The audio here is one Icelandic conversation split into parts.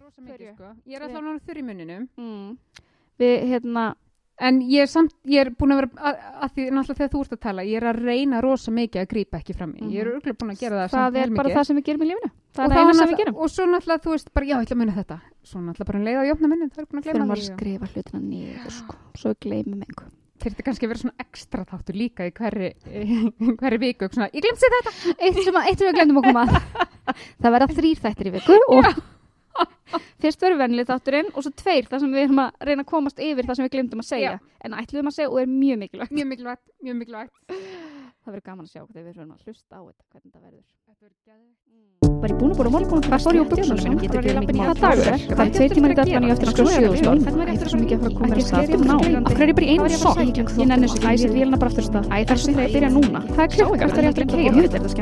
rosa mikið sko. Ég er alltaf náttúrulega þurr í munninum. mm. við hérna En ég er samt, ég er búin að vera, að, því náttúrulega þegar þú ert að tala, ég er að reyna rosa mikið að grípa ekki fram í. Ég er Mhm. örgulega búin að gera það, það samt er heilmikið. bara það sem við gerum í lífinu það er það eina sem við gerum Og svo náttúrulega, þú veist, bara, já, ég ætla að muna þetta. Svo náttúrulega bara um leið á jafna munnin, það er búin að maður hlutina niður sko. kannski að vera svona ekstra þáttur líka í hverri, hverri viku. Svona, ég glemsi þetta. eitt sem, eitt sem við glemdum koma að það verða þrýr þættir í viku og fyrst verður venlið þátturinn og svo tveir þar sem við erum að reyna að komast yfir það sem við glemdum að segja. Já. en ætluðum að segja og er mjög mikilvægt. Mjög mikilvægt, mjög mikilvægt. það verður gaman að sjá þegar við erum að hlusta á þetta hvernig það verður. Er var ég búin að búin að morgun hvað ég á buksunum það það er tveir tímar í dættan ég eftir að sjöðustól ég þarf svo mikið að fara að koma mér að stað af hverju er ég bara í einu sokk? Ég ekki, ég set vélina bara aftur af stað. Það er svo þegar ég byrja núna? Það er klukkan hvert er ég eftir að keira þetta er það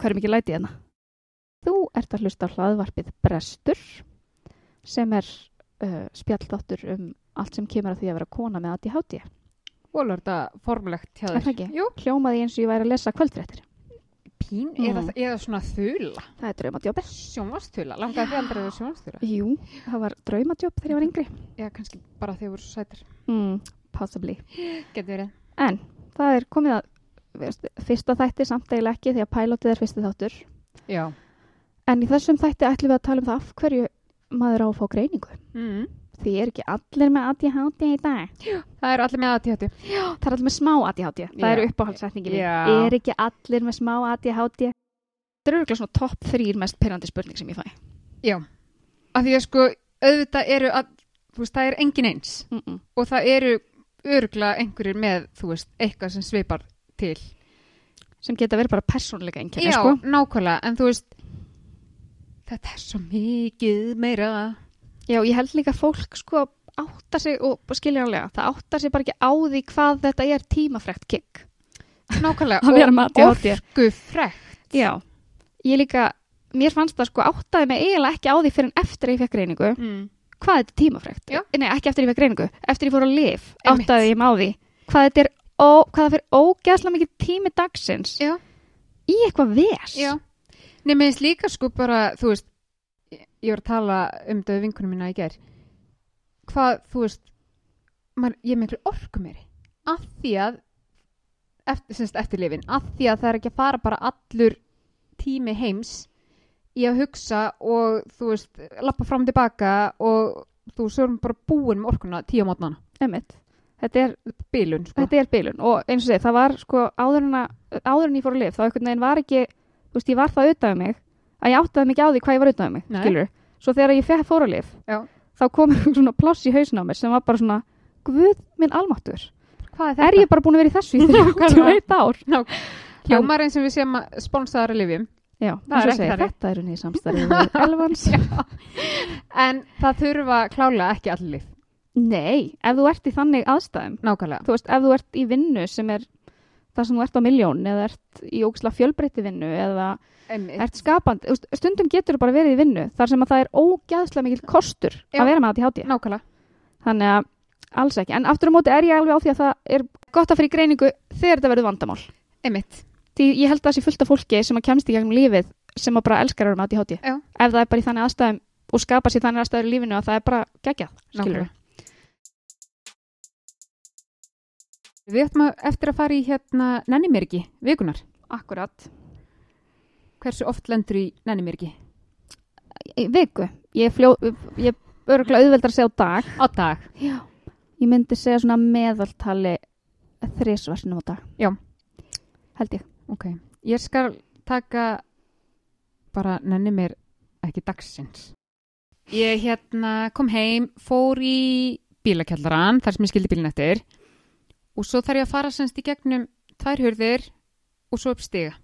skemmtilegt þú ert að hlusta á hlaðvarpið Brestur sem er uh, spjallþáttur um allt sem kemur að því að vera kona með ADHD Volur þetta formlegt hjá Er það þér? ekki? Jú. hljómaði eins og ég væri að lesa kvöldréttir Pín, Mm. eða, eða svona þula. það er draumadjópi Sjónvastula. Langaði þið aldrei að vera sjónvastula? jú, það var draumadjóp þegar ég var yngri Já, kannski bara þegar voru svo sætir. mm, possibly Getur verið. en það er komið að fyrsta þætti samt eiginlega ekki því að pilotið er fyrsti þáttur Já. En í þessum þætti ætlum við að tala um það af hverju maður á að fá greiningu Mm. því er ekki allir með ADHD í dag Það eru allir með aðtíðatu. það er allir með smá ADHD það Já. er uppáhaldssetningin mín. Já. er ekki allir með smá ADHD það eru örugglega svona topp þrýr mest pyrrandi spurning sem ég fæ Já. Af því að sko, auðvitað eru að, þú veist, það er engin eins. mm -mm. Og það eru örgla einhverjir með, þú veist, eitthvað sem svipar til. sem geta verið bara persónleika Já, sko. nákvæmlega. En þú veist, þetta er svo mikið meira. Já, ég held líka fólk sko átta sig og skiljanlega, það átta sig bara ekki á því hvað þetta er tímafrekt kikk. Nákvæmlega. Að vera með ADHD. orku frekt. Já, ég líka, mér fannst það sko áttaði mig eiginlega ekki á því fyrir en eftir ég fekk greiningu, Mm. hvað þetta er tímafrekt. Nei, ekki eftir ég fekk greiningu, eftir ég fór að lif, áttaði ég mig á því, hvað þetta er, ó, hvað það fyrir ógeðslega mikið tími dagsins Já. í eitthvað ves. Já. Nei, mér finnst líka sko bara, þú veist, ég var að tala um við vinkunum mína í ger. Hvað, þú veist, maður, ég er miklu orku meiri. Af því að, eftir, semst eftir lifin, af því að það er ekki að fara bara allur tími heims í að hugsa og, þú veist, lappa fram og tilbaka og þú erum bara búin með orkuna tíu á mótnana. Einmitt. Þetta er, Bílun, sko. þetta er bilun og eins og þið, það var sko áður en, að, áður en ég fór að lif, þá einhvern veginn var ekki, þú veist, ég var það auðvitað um mig, að ég áttaði ekki á því hvað ég var auðvitað um mig, Nei. skilur. Svo þegar ég fór að lif, Já. þá kom svona pláss í hausin á mér sem var bara svona, guð minn almáttur. Hvað Er ég bara búin að vera í þessu í 31 ár? Hljómar eins sem við séum að sponsaðara lifjum. Já, Það er ekki þannig. þetta er unni í samstarfið við Elvans. En það þurfa klálega ekki allir. Nei, ef þú ert í þannig aðstæðum, Nákvæmlega. þú veist, ef þú ert í vinnu sem er það sem þú ert á miljón eða ert í ógislega fjölbreytti vinnu eða Einmitt. ert veist, stundum getur þú bara verið í vinnu þar sem að það er ógæðslega mikil kostur Já. að vera með ADHD Nákvæmlega. þannig að alls ekki, en aftur á móti er ég alveg á því að það er gott að fyrir greiningu þegar þetta verður vandamál Einmitt. því ég held að það sé fullt af fólki sem að kemst í gegnum lífið sem að bara elskar að vera með ADHD Já. ef það er bara í þannig aðstæðum og skapa sér þannig aðstæður í lífinu að það er bara geggjað, skilur Nákvæmlega. Við ættum eftir að fara í hérna nennimirki, vikunar. Akkurat. Hversu oft lendur í nennimirki? Viku, ég, fljó, ég örgulega auðveldar að segja á dag Á dag. Já. Ég myndi segja svona meðaltali þrísvarsinum á dag. Já. Held ég. Ok. Ég skal taka bara nennimir ekki dagsins. Ég hérna kom heim, fór í bílakjallaran, þar sem ég skildi bílinn eftir og svo þarf ég að fara semst í gegnum tvær hurðir og svo upp stiga.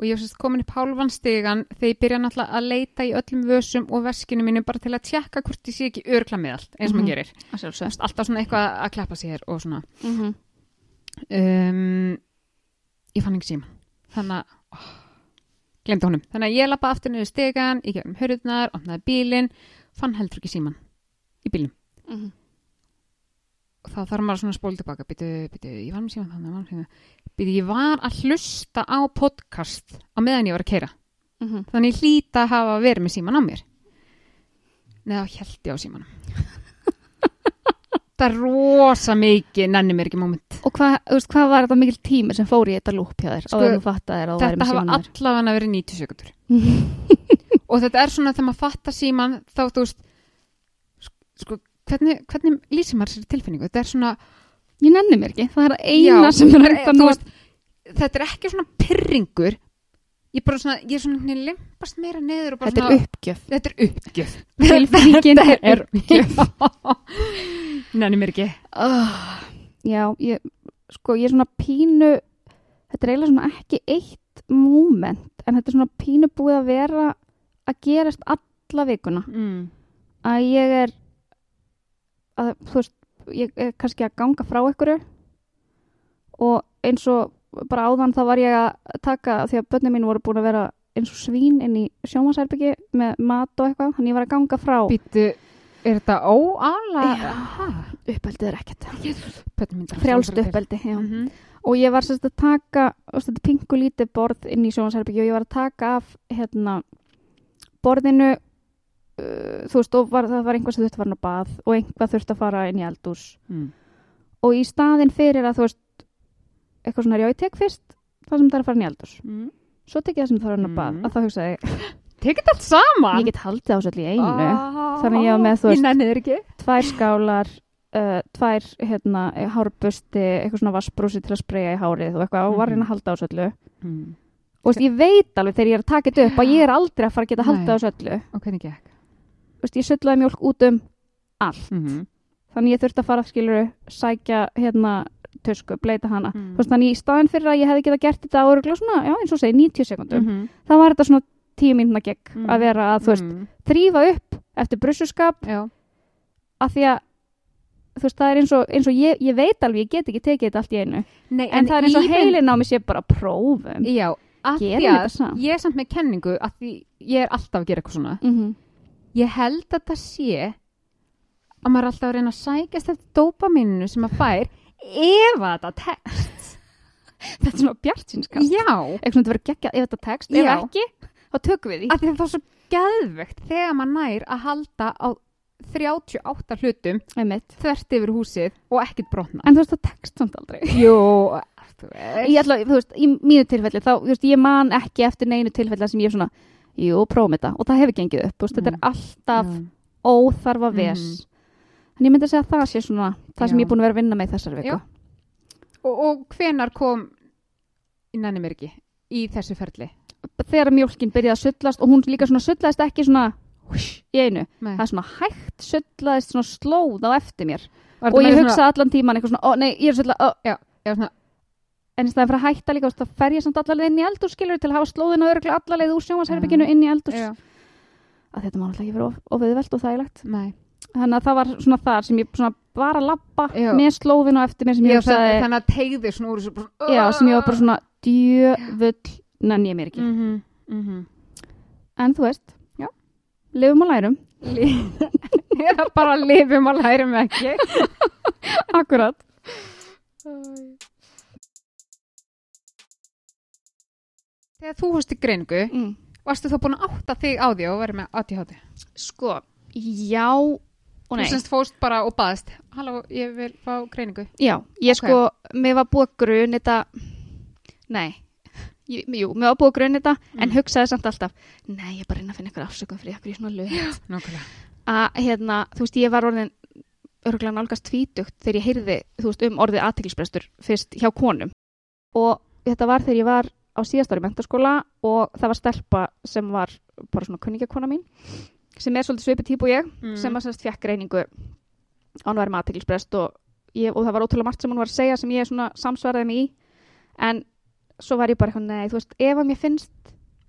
Og ég var semst komin upp hálfan stigan þegar ég byrja náttúrulega að leita í öllum vössum og veskinu mínu bara til að tjekka hvort ég sé ekki örgla með allt, eins og Mhm. maður gerir. Það Þú sjálfsög. Alltaf svona eitthvað að klappa sér og svona. Mm -hmm. um, ég fann ekki síma þannig að oh, glemdi honum, þannig að ég lappa aftur niður stegan í gegnum hörðunar, opnaði bílinn fann heldur ekki síman í bílnum Mhm. og þá þarf maður svona að spóla tilbaka. Býtu, býtu, ég var með síman þannig síman. býtu, ég var að hlusta á podcast á meðan ég var að keira Mhm. þannig ég hlýta að hafa verið með síman á mér. Þá held ég á símanum. Það er rosa mikið nenni mér ekki moment. Og hvað, hvað var þetta mikil tími sem fór í þetta lúp hjá þér? Væri Þetta hafa allavega verið 90 sekundur og þetta er svona þegar maður fattar síman þá þú veist sko, hvernig, hvernig lýsir maður sér tilfinningu þetta er svona Ég nenni mér ekki, það er eina Já, sem er hægt að nota. þetta er ekki svona pyrringur ég, bara svona, ég er svona limpast meira neður og bara Þetta er svona, uppgjöf. þetta er uppgjöf Tilfinningin er uppgjöf nenni mér ekki Oh, já, ég, sko, ég er svona pínu, þetta er eiginlega svona ekki eitt moment, en þetta er svona pínu búið að vera að gerast alla vikuna. mm. Að ég er, að, þú veist, ég er kannski að ganga frá ykkur og eins og bara áðan þá var ég að taka, því að börnum mín voru búin að vera eins og svín inn í sjómasherbyggi með mat og eitthvað, þannig ég var að ganga frá. býtu, er þetta óala Já. Uppeldið er ekkert. Frjálst uppeldi, mm -hmm. og ég var sérst að taka pingu lítið borð inn í sjónvarsherbyggju og ég var að taka af hérna, borðinu þú veist, var, það var einhver sem þurfti að fara á bað og einhvað þurfti að fara inn í eldús mm. og í staðin fyrir að þú veist eitthvað svona, já ég tek fyrst það sem það er að fara inn í eldús Mm. svo tek ég það sem það er að fara inn á bað. Mm. að þá hugsaði tekið þetta saman? Ég get haldið á svo allir í einu. Ah. Þannig ég var með, þú veist- tvær skálar uh, tvær hérna, hárbusti eitthvað svona vassbrúsi til að spreja í hárið og eitthvað og var reyna að halda á svo allu mm. og ég veit alveg þegar ég er að taka þetta upp að ég er aldrei að fara að geta að halda á þessu öllu. Og hvernig gekk veist, ég sullaði mjólk út um allt mm -hmm. þannig ég þurfti að fara skiluru sækja hérna tösku, bleita hana Mm. Veist, þannig í staðin fyrir að ég hefði getað gert þetta á öruglega svona, já eins og segi 90 sekundum -hmm. þá var þetta svona 10 mínúna gegg Mm. að vera að þú veist, mm. þrýfa upp eftir brussuskap af því að þú veist, það er eins og, eins og ég, ég veit alveg, ég get ekki tekið þetta allt í einu Nei, en, það er eins og even- heilin á mig sé bara prófum Já, að því að ég er samt með kenningu að því ég er alltaf að gera eitthvað svona mm -hmm. Ég held að það sé að maður alltaf reyna að sækjast eftir dópaminu sem maður fær ef að þetta tekst. Þetta er svona bjartsinskast Já, eitthvað svona þetta verður geggjað ef þetta tekst, ef ekki þá tökum við því. Að því að það er svo geðvegt þegar maður nær að halda á 38 hlutum Einmitt. þvert yfir húsið og ekkert brotna. En þú veist það tekst samt aldrei. Jú, þú veist. ég ætla, þú veist, í mínu tilfelli þá, veist, ég man ekki eftir neinu tilfelli sem ég er svona, jú, prófum þetta og það hefur gengið upp, veist, þetta er Mm. alltaf Já. óþarfa ves Mhm. en ég myndi að segja að það sé svona það sem Já. ég er búin að vera að vinna með þessar viku Já. og, og hvenar kom nenni mér ekki í þessu ferli þegar mjólkin byrjaði að sullast og hún líka svona sullaðist ekki svona húsh, í einu, Nei. það er svona hægt sullaðist svona slóð á eftir mér og ég hugsa allan tíman eitthvað svona, ó nei, ég er að sulla ó. já, svona, en í staðin fyrir að hætta líka, þá fer ég samt allaveg inn í eldús skilur til að hafa slóðina öruglega allaveg úr sjónvarsherbygginu inn í eldús að þetta má alltaf ekki vera of- ofauðvelt og þægilegt. Nei. Þannig að það var svona þar sem ég svona bara að Já. með slóðinu eftir mér sem ég hugsaði, þannig, að tegði já, sem ég var bara svona djöfull nenni ég mér ekki. Mm -hmm, mm -hmm. en þú veist, Já. lifum og lærum. Er bara lifum og lærum ekki. Akkurat þegar þú fost í greiningu mm. varstu þá búin að átta þig á því og verið með ADHD sko, já og þú nei semst fóst bara og baðist halló, ég vil fá greiningu já, ég Ok. sko, mér var búið að grun þetta nei Jú, mér var búið að grunn þetta en Mm. hugsaði samt alltaf nei, ég er bara reyna að finna eitthvað afsökum fyrir eitthvað í svona lög að hérna, þú veist, ég var orðin örgulega nálgast tvítugt þegar ég heyrði, þú veist, um orðið aðtiklisbrestur fyrst hjá konum og þetta var þegar ég var á síðast ári mentaskóla og það var stelpa sem var bara svona kunningakona mín sem er svolítið svipið típ og ég mm. sem að sérst fekk reyningu á hann var með aðtiklisbrest og, ég, og það var ótrúlega margt sem hún var að segja sem ég svona samsvaraði mig í en svo var ég bara eitthvað, nei, þú veist, ef að mér finnst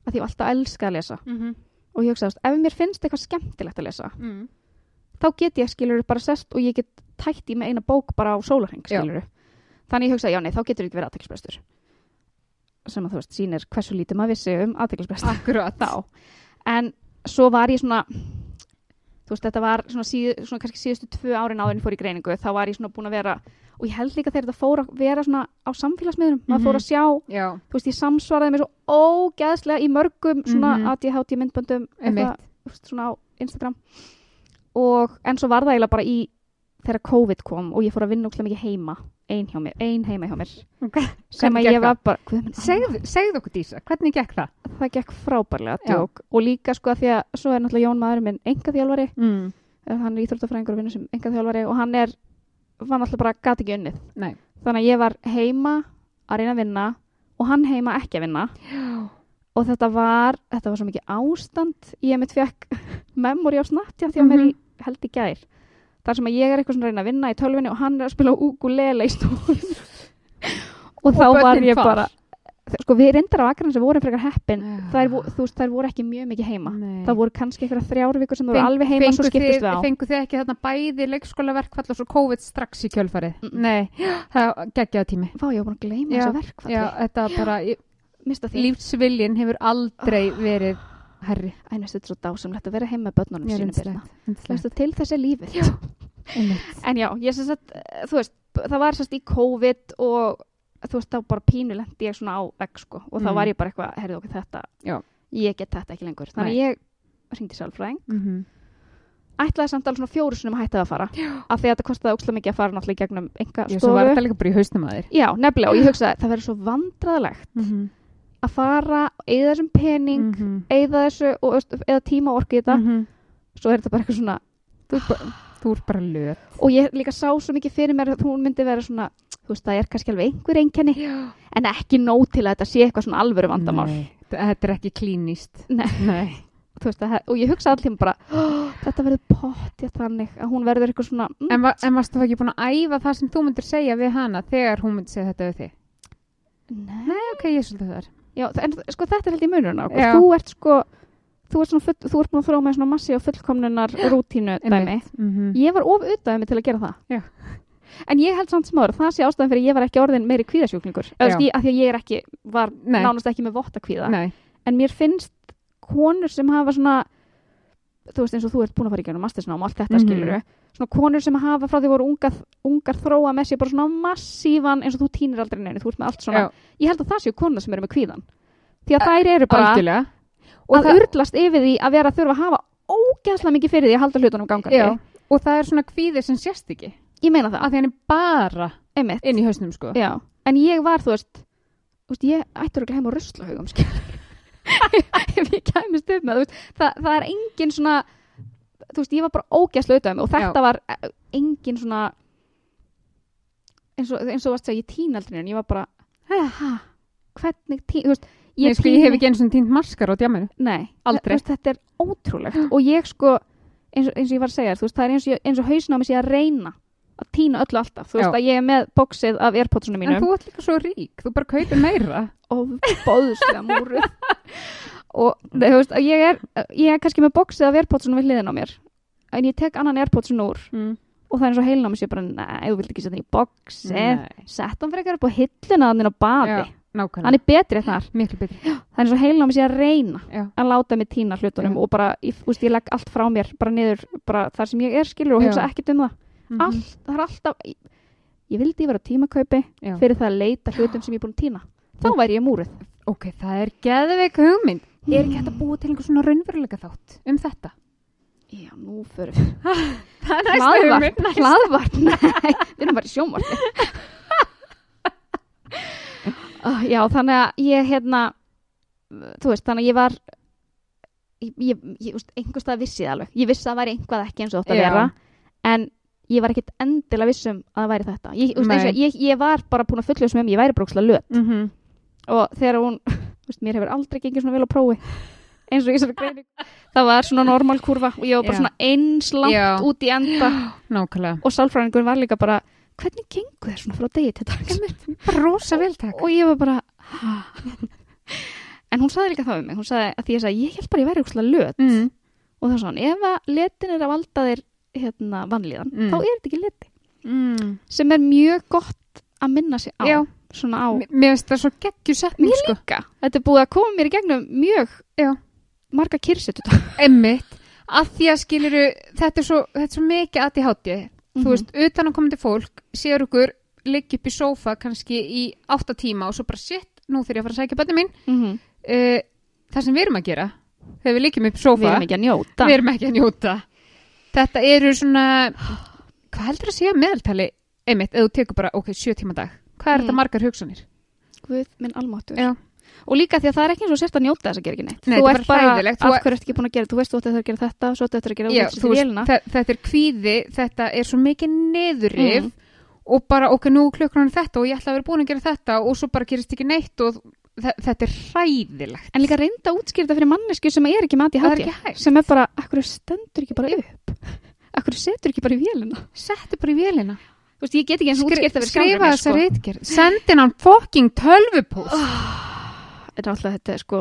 að ég hef alltaf elskað að lesa mm -hmm. og ég hugsaði, ef mér finnst eitthvað skemmtilegt að lesa mm. þá get ég skilur bara sest og ég get tætt í með eina bók bara á sólarheng Já. skilur þannig ég hugsa, já nei, þá getur ekki verið aðteklisbrestur sem að þú veist, sýnir hversu lítið maður vissi um aðteklisbrestur akkurat þá en svo var ég svona þú veist, þetta var svona, síð, svona kannski síðustu tvö árin áður en ég fór í greiningu þá var ég svona búin að vera og ég held líka þegar þetta fór að vera svona á samfélagsmiðurum, maður fór Mhm. að sjá Já, þú veist, ég samsvaraði mér svo ógeðslega í mörgum svona Mhm. ADHD myndböndum Einmitt. eitthvað, þú veist, svona á Instagram og en svo var það eiginlega bara í þegar COVID kom og ég fór að vinna ókslega mikið heima ein hjá mér, ein heima hjá mér Ok. sem að ég var bara minn, segðu, segðu okkur Dísa, hvernig gekk það? það gekk frábærlega Já. djók og líka sko að því að svo er náttúrulega Jón maður minn enga þjálfari, Mm. hann er íþróttafræðingur og vinnur sem enga þjálfari og hann er var náttúrulega bara gat ekki unnið Nei. þannig að ég var heima að reyna að vinna og hann heima ekki að vinna og þetta var, þetta var svo mikið ástand ég mitt fekk memori á Snapchat hjá mér í, held í gær þar sem að ég er eitthvað svona að reyna að vinna í tölvinni og hann er að spila ukulele í stóð og þá Og var ég hvar? bara sko við reyndar á akkurinn sem vorum frekar heppin Já. þær, veist, þær voru ekki mjög mikið heima Nei. það voru kannski eitthvað þrjár vikur sem þú voru Feng- alveg heima svo skiptist þið- við á Fenguð þið ekki þarna bæði leikskólaverkfall og svo COVID strax í kjölfarið? Mm. Nei, það geggjaði tími. Vá, ég var búin að gleyma þessu bara, því lífsviljin hefur aldrei Ah. verið herri. Æ, næstu, þetta er svo dásamlegt að vera heima með börnunum sínum finnst Birna. það. Veistu, til þess er lífið Einmitt. En já, ég sem sagt, eh, þú veist, það var sérst í COVID og þú veist, þá bara pínu lendi ég svona á vegg, sko, og þá Mm. var ég bara eitthvað, heyrðu okkur þetta, Já. ég get þetta ekki lengur. Þannig Nei. ég ringdi sálfræðing, Mhm. ætlaði samt alveg svona fjóru sinum að hætta að fara, af því að þetta kostaði ókslega mikið að fara náttúrulega í gegnum enga Já, svo var stofu. þetta líka bara í hausnum að þér. Já, nefnilega, og ég hugsaði, það verður svo vandræðalegt Mhm. Að fara, eða þessum pening, Mhm. eða þessu, og, eða tíma í þetta, Mhm. svo er þetta bara eitthvað svona, Þú ert bara- þú ert bara löt. og ég líka sá svo mikið fyrir mér að hún myndi vera svona, þú veist, það er kannski alveg einhver einkenni, Já. en ekki nóg til að þetta sé eitthvað svona alvöru vandamál Nei, þetta er ekki klínist. Nei. Nei. Veist, að, og ég hugsa alltaf bara "Ó, þetta verður pottið þannig að hún verður eitthvað svona mm, En, va, en varstu þá ekki búin að æfa það sem þú myndir segja við hana þegar hún myndi segja þetta við þig? nei. Nei, ok, ég er svolítið þar. Já, en sko þetta er held í munurinn á okkur. Já. þú ert sko þú ert, full, þú ert búin að þróa með svona massi og fullkomnunar rútínu dæmi Mm ég var of mig til að gera það Já. en ég held samt smáður það sé ástæðan fyrir ég var ekki orðin meiri kvíðasjúklingur að því að ég er ekki var Nei. nánast ekki með votta kvíða Nei. en mér finnst konur sem hafa svona þú veist eins og þú ert búin að fara í gennum mastersnám og allt þetta Mhm. skilur svona konur sem hafa frá því voru ungar, ungar þróa með sér bara svona massívan eins og þú týnir aldrei neinu, þú ert með allt svona Já. ég held að það séu konur sem eru með kvíðan því að þær eru bara Algjörlega. Að það, urlast yfir því að vera að þurfa að hafa ógeðslega mikið fyrir því að halda hlutunum gangandi já, og það er svona kvíði sem sést ekki. ég meina það, því hann er bara einmitt inn í hausnum, sko. já. en ég var, þú veist, þú veist ég ættur að heim á ruslahaugum skilur ef ég kæmist upp með veist, það, það er engin svona þú veist, ég var bara ógeðslega auðvitað mig og þetta Já. var eh, engin svona eins og, eins og varst að segja, ég tín aldrei en ég var bara, hæ, hvernig tín, þú veist Ég, sko, ég hef ekki eins og tínt maskar á djáminu. Nei, Aldrei. Veist, þetta er ótrúlegt og ég sko, eins og, eins og ég var að segja þú veist, það er eins og, og hausna á mig sé að reyna að týna öllu alltaf þú veist Já. að ég er með bóksið af airpodsunum En mínum þú ert líka svo rík, þú bara kaupir meira. og bóðslega múruð og þú veist að ég er ég er kannski með bóksið af airpodsunum við hliðin á mér en ég tek annan airpodsun úr Mm. og það er eins og heilin á mig sé bara, nei, þú vilt ekki setja hann í bóksið sett hann frekar upp á hilluna hann inn á baði Já, nákvæmlega. hann er betri þar Miklu betri. það er og heilin á mig að reyna Já. að láta mig týna hlutunum Já. og bara, ég, veist, ég legg allt frá mér bara niður, bara þar sem ég er skilur og hugsa ekkert um það Mhm. allt, það er alltaf ég, ég vildi vera tímakaupi Já. fyrir það að leita hlutum sem ég er búin að týna. Þá væri ég múruð Ok, það er geðveik hugmynd. Er ekki hægt að búa til einhver svona raunveruleika þátt um þetta? já, nú fyrir við. Það er hlaðvart, hlaðvart, nei við erum bara í sjónvarti uh, já, þannig að ég hérna þú veist, þannig að ég var ég, ég, ég veist, einhvers stað vissi það alveg. Ég vissi að það væri einhvað ekki eins og þetta vera en ég var ekkit endilega vissum að það væri þetta ég, eins og, ég, ég var bara búin að fulljóða sem um ég væri brókslega löt Mm -hmm. og þegar hún, veist, mér hefur aldrei gengið svona vel á prófi eins og í þessari greining það var svona normal kurva og ég var bara Já. svona eins langt Já. út í enda Nákvæmlega. og sálfræðingur var líka bara hvernig gengur þér svona frá degi til takk. og ég var bara en hún saði líka það við mig hún saði að því ég sagði ég held bara ég væri úrslega löt Mm. og það er svona ef að letin er að valda þér hérna vanlíðan Mm. þá er þetta ekki leti Mm. sem er mjög gott að minna sig á á Mér finnst það svo geggju setning, Mér sko. líka þetta er búið að koma mér í gegnum mjög Já. marga kyrsetu Emmitt. Að því að skiluru, þetta er svo, þetta er svo mikið aðti hátti. Þú Mhm. veist, utan að komandi fólk séur okkur ligg upp í sófa kannski í átta tíma og svo bara shit, nú þurf ég að fara að sækja bönni mín Mhm. uh, það sem við erum að gera þegar við liggjum upp í Við sófa erum ekki að njóta við erum ekki að njóta þetta eru svona hvað heldur að segja meðaltali einmitt, ef þú tekur bara, ok, sjö tíma dag hvað er Mm. þetta margar hugsanir? Guð minn almáttur Já. Og líka því að það er ekki eins og sérst að njóta þess að gera ekki neitt Nei, Þú þetta er ert bara bara, af hverju ertu ekki búin að gera Þú veist þú ætti að gera þetta, svo ætti að gera Já, í veist, þetta er kvíði þetta er svo mikið niðurrif Mm. og bara, ok, nú klukkan er þetta og ég ætla að vera búin að gera þetta og svo bara gerist ekki neitt og þetta er hræðilegt. En líka reynda að útskýra þetta fyrir mannesku sem er ekki mati hægt. Sem er bara, akkur stendur ekki bara upp? Akkur setur ekki bara í vélina? Settu bara í vélina. Þú veist, ég get ekki eins og Skri, útskýrt að vera skrifa þessa sko. reitgerð sendin hann fucking tölvupóst. En náttúrulega þetta er sko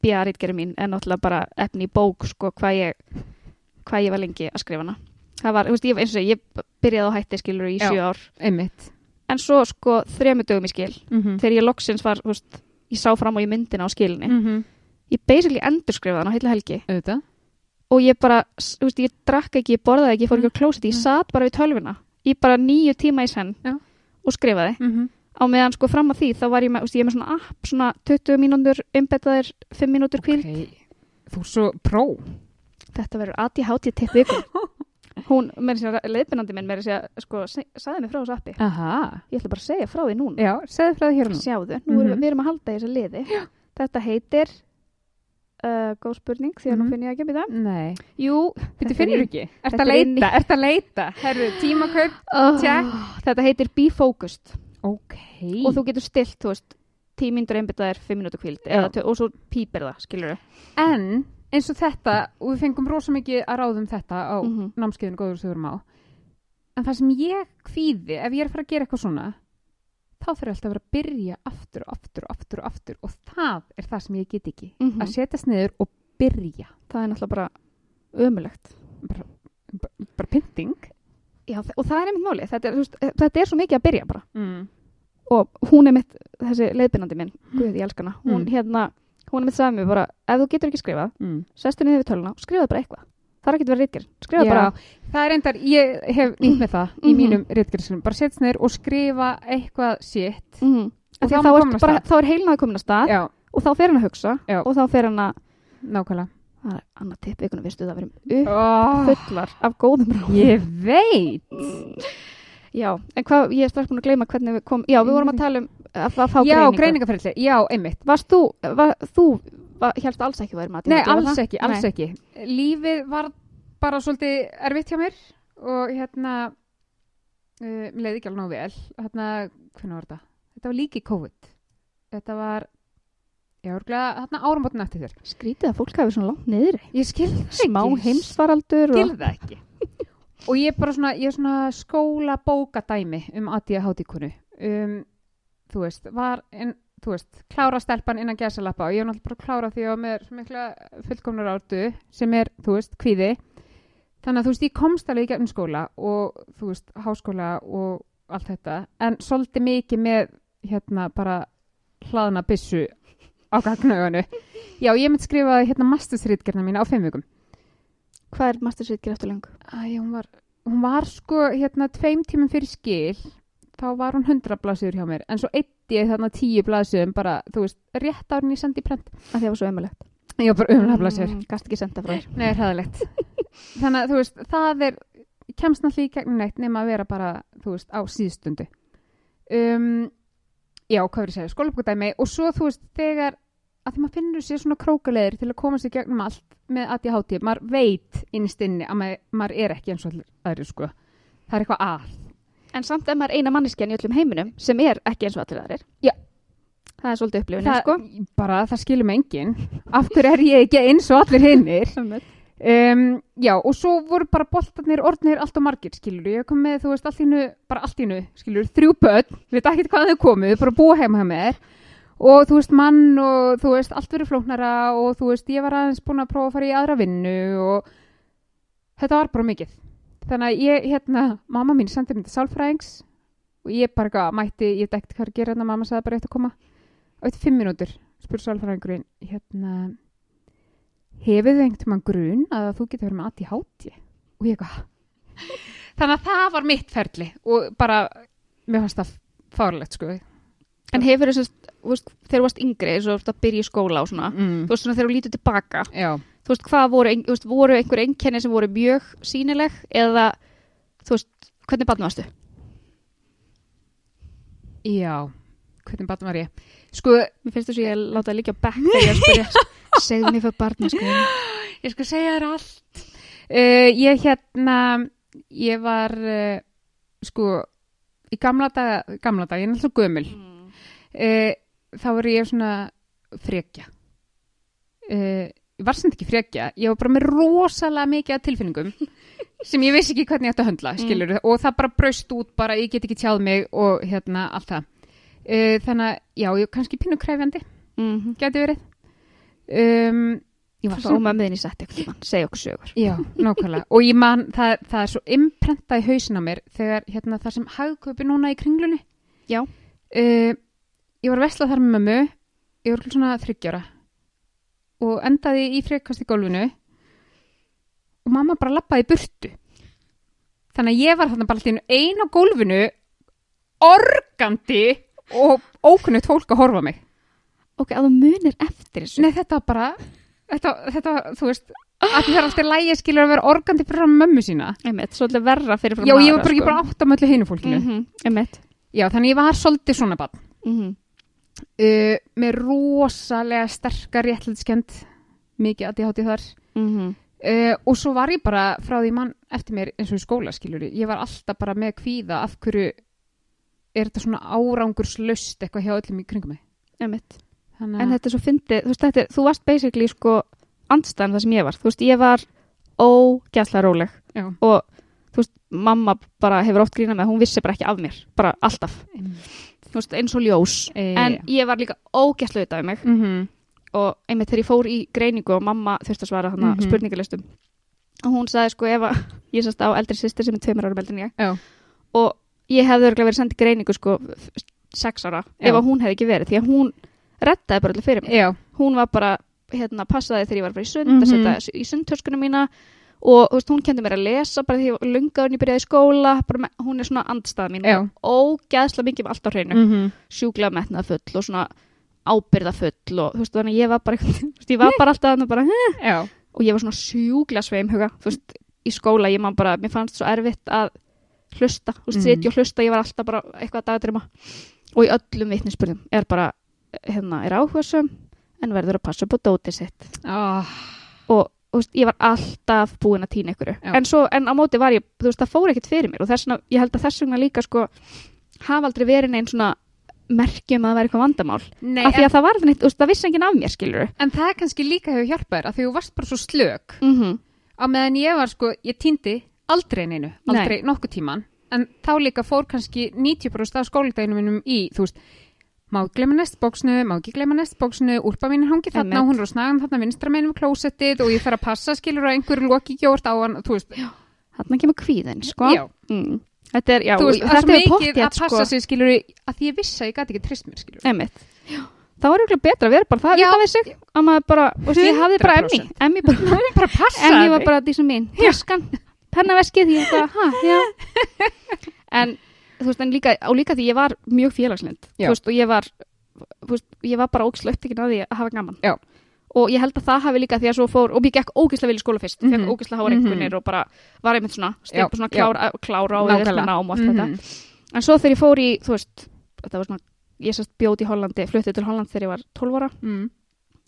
bíja rítgerði mín en náttúrulega bara efni í bók sko hvað ég hvað ég var lengi að skrifa hana. Það var, þú veist, ég, eins og ég byrjaði á hætti skilur í Já. sjö ár. Einmitt. En svo sko þremur dögum í skil. Mm -hmm. þegar ég loksins var, veist, ég sá fram á í myndina á skilinni, mm -hmm. ég basically endurskrifaði hana á heila helgi auðvitað og ég bara, þú veist, ég drakk ekki, ég borðaði ekki, ég fór ekki á klósit, ég Mm. satt bara við tölvuna í bara nýju tíma í senn Já. og skrifaði mm -hmm. á meðan sko fram að því þá var ég með, þú veist, ég er með svona app svona 20 mínútur umbetaðir 5 mínútur kvíl okay. þú er svo pró þetta verður ADHD tipp viku hún, með þess að leiðbennandi minn með þess að sko, sagði mig frá þessu appi aha, ég ætla bara að segja frá því núna já, segðu frá því hér nú sjáðu, nú erum Mhm. við erum að halda í þessu liði Já. þetta heitir uh, góð spurning því að Mhm. nú finn ég ekki býta nei, jú, Þetta er ekki? Ert að leita? Ert að leita? Herru, tímakaup? oh, Check. þetta heitir Be Focused Ok. og þú getur stilt, þú veist 10 mínútur einbyttaðir, 5 mínútur kvíld Já. eða, tö- og svo pípir það, skilur En eins og þetta, og við fengum rosa mikið að ráðum þetta á Mhm. námskeiðinu góður sem við erum á. En það sem ég kvíði, ef ég er að fara að gera eitthvað svona, þá þarf ég alltaf að vera að byrja aftur og aftur og aftur og aftur og það er það sem ég get ekki. Mhm. Að setjast niður og byrja. það er náttúrulega bara ömulegt Bara, bara, bara pynting. Já, og það er einmitt máli, þetta er, veist, þetta er svo mikið að byrja bara Mm. og hún er mitt, þessi leiðbyrnandi minn guð, ég elska hana, hún Mm. hérna hún er sagði mér bara, ef þú getur ekki skrifað Mm. sestu niður við töluna og skrifaðu bara eitthvað. Það er ekki að vera rítgerð, skrifaðu bara. Það er endar, ég hef nýtt með það í Mhm. mínum réttgjörðsum, bara setjast niður og skrifa eitthvað shit. Mm Og þá, þá bara, þá er heilnaði komin að stað Já, og þá fer hann að hugsa Já. og þá fer hann að nákvæmlega. Það er annað tipp vikunum, vistu það verðum oh, uppfullar af góðum ráðum Ég veit já, en hvað, ég er strax búin að gleyma hvernig við kom, já, við vorum að tala um að, að fá Já, greiningu. greiningaferðli, já, einmitt. Varst þú, var, þú var, helst alls ekki vera með Nei, var alls ekki, alls Nei. ekki. Lífið var bara svolítið erfitt hjá mér og hérna uh, mér leiði ekki alveg nóg vel. Hérna, hvernig var þetta? Þetta var líki COVID. Þetta var Já, örgulega, hérna áramótin eftir þér. Skrítið að fólk hafi svona langt niður Ég skil það smá ekki. heimsfaraldur skil og... það ekki og ég er bara svona, ég er svona skóla bókadæmi um ADHD-kunu um, þú veist, var en, þú veist, klára stelpan innan gæsalappa og ég er náttúrulega bara klára því að mér svo mikla fullkomnar ártu sem er, þú veist, kvíði. Þannig að þú veist, ég komst alveg í gegnum skóla og þú veist, háskóla og allt þetta, en svolítið mikið með, hérna, bara hlaðna byssu á gagnauðinu já, ég myndi skrifa hérna mastersritgerna mína á fimm vikum hvað er mastersvitgir eftir lengu? Æ, hún var, hún var sko hérna tveim tímum fyrir skil þá var hún 100 blaðsöður hjá mér en svo eitt ég þarna 10 blaðsöðum bara, þú veist, rétt árin ég sendi í prent. Að því að það var svo ömulegt ég var bara umlega blaðsöður mm, gast ekki senda frá þér. Nei, hræðilegt. Þannig að þú veist, það er kemst náttúrulega í gegnum neitt nema að vera bara, þú veist, á síðstundu um, já, hvað verður ég að segja, skólabókadæmi og svo þú veist, þegar að því maður finnur sér svona krókaleðir til að komast í gegnum allt með ADHD, maður veit innst inni að maður, maður er ekki eins og allir aðri sko, það er eitthvað að. En samt ef maður er eina manneskjan í öllum heiminum sem er ekki eins og allir aðrir. Já. það er svolítið upplifin það, sko. bara það skilur mig enginn. Af hverju er ég ekki eins og allir hinnir um, já og svo voru bara boltarnir orðnir allt og margir skilur ég kom með þú veist allt innu bara allt innu skilur þrjú börn veit ekki hvað þau komu bara búa heima hjá mér og þú veist mann og þú veist allt verið flóknara og þú veist ég var aðeins búin að prófa að fara í aðra vinnu og þetta var bara mikið. Þannig að ég hérna mamma mín sendi mér til sálfræðings og ég bara eitthvað mætti ég ekkert hvað að gera hérna mamma sagði bara eitt að koma. Og eftir fimm mínútur spurði sálfræðingurinn hérna hefur þið einhvern tímann grun að þú getur verið með ADHD og ég eitthvað þannig að það var mitt ferli og bara mér fannst það fárlegt sko En hefur þess að, þegar þú varst yngri, varst að byrja í skóla og svona, mm. þú veist svona þegar þú lítur tilbaka, Já, þú veist hvað voru, veist, voru einhver einkenni sem voru mjög sínileg eða, þú veist, hvernig barn varstu? já Hvernig batn var ég? Sko, Mér finnst þess að ég láta líka bekk þegar ég spyrja, segðu mér fyrir barna, sko. ég skal segja þér allt uh, Ég hérna Ég var uh, Sko Í gamla dag, gamla dag, ég er náttúrulega gömul uh, Þá var ég svona frekja Ég var sem ekki frekja Ég var bara með rosalega mikið tilfinningum sem ég vissi ekki hvernig ég ætti að höndla skilur, og það bara braust út bara, ég get ekki tjáð mig og hérna allt það uh, þannig að, já, ég kannski pínu kræfjandi Mm -hmm. geti verið um, ég var Og með í sett eitthvað segja okkur sögur. Já, nákvæmlega. Og ég man, það, það er svo imprentað í hausin á mér þegar hérna, það sem hagköpi núna í kringlunni. Já. Uh, ég var að vesla þar með mömmu, ég var svona þryggjára og endaði í frekast í gólfinu og mamma bara lappaði burtu. Þannig að ég var þarna bara alltaf einu á gólfinu, organdi og ókunnugt fólk að horfa mig. Ok, að þú munir eftir þessu. Nei, þetta var bara, þetta, þetta þú veist, að það er alltaf lægi skilur að vera organdi fyrir fram mömmu sína. Einmitt, svolítið verra fyrir frá Já, ég var bara ekki bara átt á möllu hinu fólkinu. Mm -hmm. Já, þannig ég var svolítið svona bann. Mm -hmm. Uh, með rosalega sterkar réttlætskend, mikið að ég hátti þar. Mm -hmm. Uh, og svo var ég bara frá því mann eftir mér eins og í skóla, skilur ég var alltaf bara með kvíða af hverju er þetta svona árangurslaust eitthvað hjá öllum í kringum mig. Þannig En að, þetta er svo fyndið, þú þú varst basically sko andstæðan það sem ég var. Þú veist, ég var ógæslega róleg já, og þú veist, mamma bara hefur oft grínað með, hún vissi bara ekki af mér, bara alltaf. Þú veist, eins og ljós. e, En ég var líka ógæslega auðvitað mig mm -hmm. og einmitt þegar ég fór í greiningu og mamma þurfti að svara þarna mm Mhm. spurningalistum og hún sagði sko ef að ég sast á eldri sýstir sem er tveimur ára eldri en ég Já. og ég hefði örgulega verið sendið greiningu sko sex ára Já. ef að hún hefði ekki verið því að hún rettaði bara allir fyrir mig já, hún var bara hérna passaði þegar ég var að fara í sund Mhm. að setja í sundtörskunum mína og þú veist, hún kendi mér að lesa bara því ég var lungaður en ég byrjaði í skóla með- hún er svona andstæða mín Já. ógeðslega mikið með allt á hreinu mm -hmm. sjúklega metnað full og svona ábyrða full og þú veist þannig að ég var bara ég var bara alltaf þarna bara já, og ég var svona sjúklega sveimhuga þú veist í skóla ég man bara mér fannst svo erfitt að hlusta þú veist Mhm. sitja og hlusta ég var alltaf bara eitthvað að dagdrima og í öllum vitnisspurðum er bara hérna er áhugasum en verður að passa upp á dótið sitt oh, og veist, ég var alltaf búin að týna ykkur en, svo, en á móti var ég, þú veist, það fór ekkert fyrir mér. Og þess vegna, ég held að þess vegna líka sko, hafa aldrei verið neinn svona merkjum að það væri eitthvað vandamál. Nei, af því en, að það var neitt, þú veist, það vissi enginn af mér skilur en það kannski líka hefur hjálpað þér að því þú varst bara svo slök. Mm -hmm. á meðan ég var sko, ég týndi aldrei neinu, aldrei nokkuð tíman en þá líka fór kannski 90% af skóldeginu mínum í, þú veist má ekki gleyma nestbóksnu, má ekki gleyma nestbóksnu úlpa mín hangið þarna og hún er á snagan þarna vinstra meinum klósettið og ég fer að passa skilur að einhverju loki gjort á hann, þarna kemur kvíðin sko. mm. þetta er, já, veist, og svo þetta er mikið pottþétt, að passa sig skilur að því ég vissi að ég gæti ekki trist mér skilur. Það var eiginlega betra að vera bara það Já. við sig að maður bara, þú veist, ég hafði bara emmi 100%. emmi bara, bara passa emmi var bara dísa mín, taskan pennaveskið, ég bara, ha, já. En, þú veist, en líka og líka því ég var mjög félagslind þú veist, og ég var þú veist, ég var bara ógislega upptekinn að því að hafa gaman Já. og ég held að það hafi líka því að svo fór og ég gekk ógislega vel í skóla fyrst, Mhm. fekk ógislega háa Mhm. einhvernir og bara var einmitt svona, stefn, svona klára, klára við Nákvæmlega. nám og allt þetta Mhm. En svo þegar ég fór í, þú veist, þetta var svona, ég sérst bjóti í Hollandi, fluttið til Holland þegar ég var 12 ára Mm.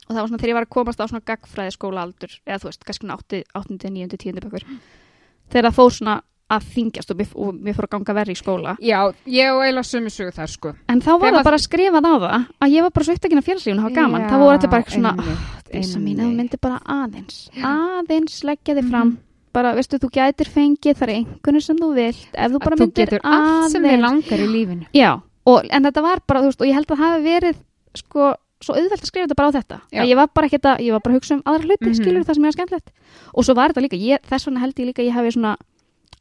og það var svona þegar ég var að komast á svona gagfræði skólaaldur, eða þú veist, kannski svona 8, 8, 9, 10 bökur. Þegar það fór svona að þingjast og mér, og mér fór að ganga verri í skóla. já, ég og eiginlega sömu sögu þar sko En þá var það bara skrifað á það að ég var bara svo upptekinn af félagslífun og hafa gaman. það voru allir bara eitthvað svona, þess að mín, ef þú einmitt. myndir bara aðeins, aðeins leggja þig fram. Bara, veistu, þú gætir fengið, það er einhvern sem þú vilt, ef þú bara Að þú myndir getur allt sem þið aðeins langar í lífinu Já, og, en þetta var bara, þú veist, og ég held að það hafi verið sko, svo auðvelt að skrifa þetta bara á þetta að ég var bara að, ég var bara að hugsa um aðra hluti, Mhm. skilur það sem ég var skemmtilegt og svo var þetta líka, ég, þess vegna held ég líka að ég hafi svona,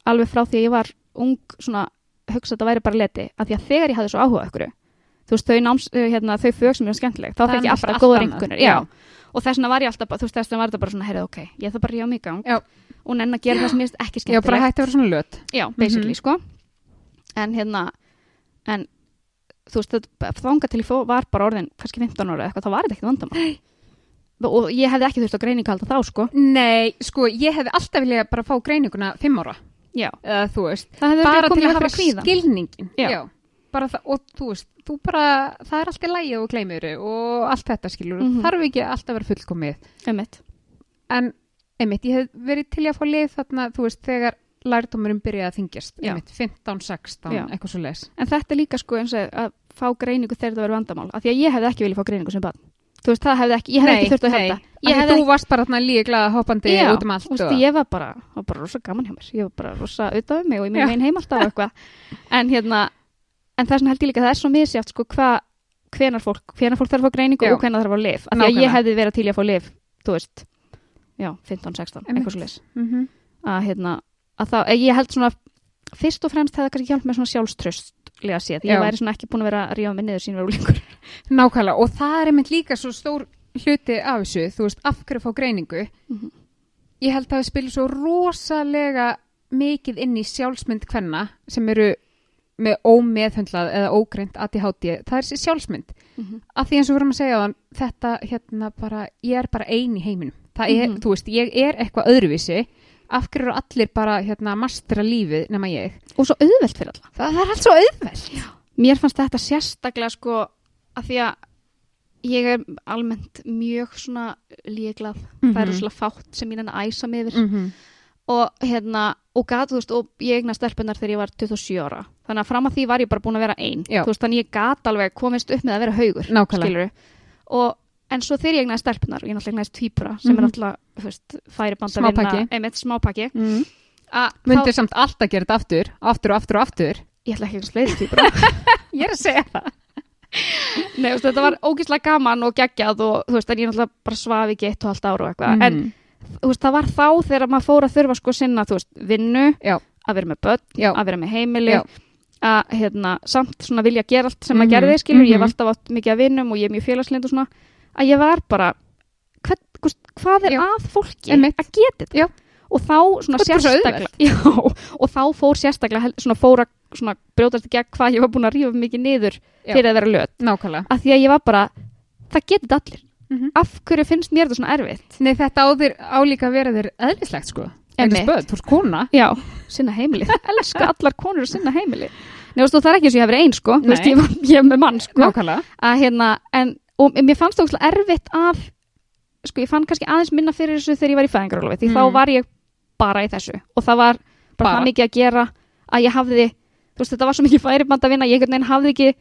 alveg frá því að ég var ung, svona, hugsa að þetta væri bara leti að því að þegar ég hafði svo áhuga ykkur þú veist, þau náms, eh, hérna, þau fög sem var skemmtileg þá er fekk ég alltaf Já. já. Og þess vegna var ég alltaf, þú veist, þess vegna var þetta bara svona, heyrðu, ok, ég ætla bara að ríða mig í gang og nenn að gera það sem ég finnst ekki já, bara hætti að vera svona löt. Já, basically, Mhm. sko. En hérna, en þú veist, þangað til ég fó, var bara orðin kannski 15 ára eitthvað, þá var þetta ekkert vandamál. Og ég hefði ekki þurft að greiningu halda þá sko. Nei, sko, ég hefði alltaf viljað bara fá greininguna fimm ára, já, eða þú veist, bara til að hafa skilningin. Já. bara það, og þú veist, þú bara, það er alltaf lægið og gleymir og allt þetta skilur, Mhm. þarf ekki alltaf að vera fullkomið. Einmitt. En, einmitt, ég hef verið til að fá lið þarna, þú veist, þegar lærdómurum byrjaði að þingjast, Já. einmitt, 15, 16, Já. eitthvað svo les. en þetta er líka sko eins og að fá greiningu þegar það verður vandamál af því að ég hefði ekki viljað fá greiningu sem barn þú veist, það hefði ekki, ég hefði ekki þurft að hefði þú varst bara þarna líklega hoppandi Já, út um allt. þú veist, og- ég var bara, var bara rosa gaman hjá mér. Ég var bara rosa auðvitað um mig og ég minn heim alltaf eitthvað. En hérna, en þess vegna held ég líka að það er svo misjátt sko hvenar fólk, hvenar fólk þarf að fá greiningu Já. og hvenar þarf að fá lif af því að ég hefði verið til að fá lif þú veist, já, 15, 16 Einmitt. eitthvað svo leis Mhm. að hérna, að þá, ég held svona fyrst og fremst hefði það kannski hjálp með svona sjálfströstlega séð, ég Já. væri svona ekki búin að vera að rífa mig niður sín verið úlingur Nákvæmlega, og það er einmitt líka svo stór hluti af þessu, þú veist, af hverju að fá greiningu. Mhm. Ég held að það spila svo rosalega mikið inn í sjálfsmynd hvenna sem eru með ómeðhundlað eða ógreint ADHD, það er þessi sjálfsmynd. Af því eins og vorum að segja þann, þetta hérna bara, ég er bara ein í heiminum. Það er, Mhm. þú veist, ég er eitthvað öðruvísi, af hverju eru allir bara hérna mastera lífið nema ég. og svo auðvelt fyrir alla Það, það er allt svo auðvelt. mér fannst þetta sérstaklega sko að því að ég er almennt mjög svona líklað, það er svona fátt sem ég að æsa mig yfir Mm -hmm. og hérna, og gat, þú veist, og ég eigna stelpunar þegar ég var 27 ára þannig að fram að því var ég bara búin að vera ein Já. þú veist, þannig ég gat alveg komist upp með að vera haugur Nákvæmlega. skilurðu. og en svo þegar ég eignaði stelpunar og ég náttúrulega eignaðist tvíbura sem Mhm. er náttúrulega, þú veist, færi band að vinna einmitt smápakki Mm. að Myndir þá, samt alltaf gera þetta aftur, aftur og aftur og aftur. ég ætla ekki að fleiri tvíbura Ég er að segja það. Nei, veist, þetta var ógeðslega gaman og geggjað og þú veist, en ég náttúrulega bara svaf ekki eitt og halvt ára og eitthvað, en Mm. þú veist, það var þá þegar maður fór að þurfa sko að sinna, þú veist, vinnu, Já. að vera með börn, Já. að vera með heimili, Já. að hérna, samt svona vilja gera allt sem Mhm, maður gerði, skilur, ég hef mhm. alltaf átt mikið að vinnum og ég er mjög félagslind og svona, að ég var bara, hvað, hvað, hvað er Já. að fólki Einmitt. að geta þetta? Og þá svona sérstaklega, já, og þá fór sérstaklega svona fóra svona brjótast í gegn hvað ég var búin að rífa mikið niður fyrir að vera löt Nákvæmlega. að því að ég var bara, það getur þetta allir Mhm. af hverju finnst mér þetta svona erfitt Nei, þetta áður álíka að vera þér eðlislegt, sko. Einnig spöð, þú ert kona. já, sinna heimili, elska allar konur að sinna heimili Nei, veist, þú, það er ekki eins og ég hef verið einn sko, veist, ég, ég hef með mann sko að hérna, en, og mér fannst það ógeðslega erfitt að sko, ég fann kannski aðeins minna fyrir þessu þegar ég var í fæðingarólofi því Mm. þá var ég bara í þessu og það var bara, Bara. mikið að gera að ég hafði, þú veist, þetta var svo mikið færiband að vinna, ég hafði ekki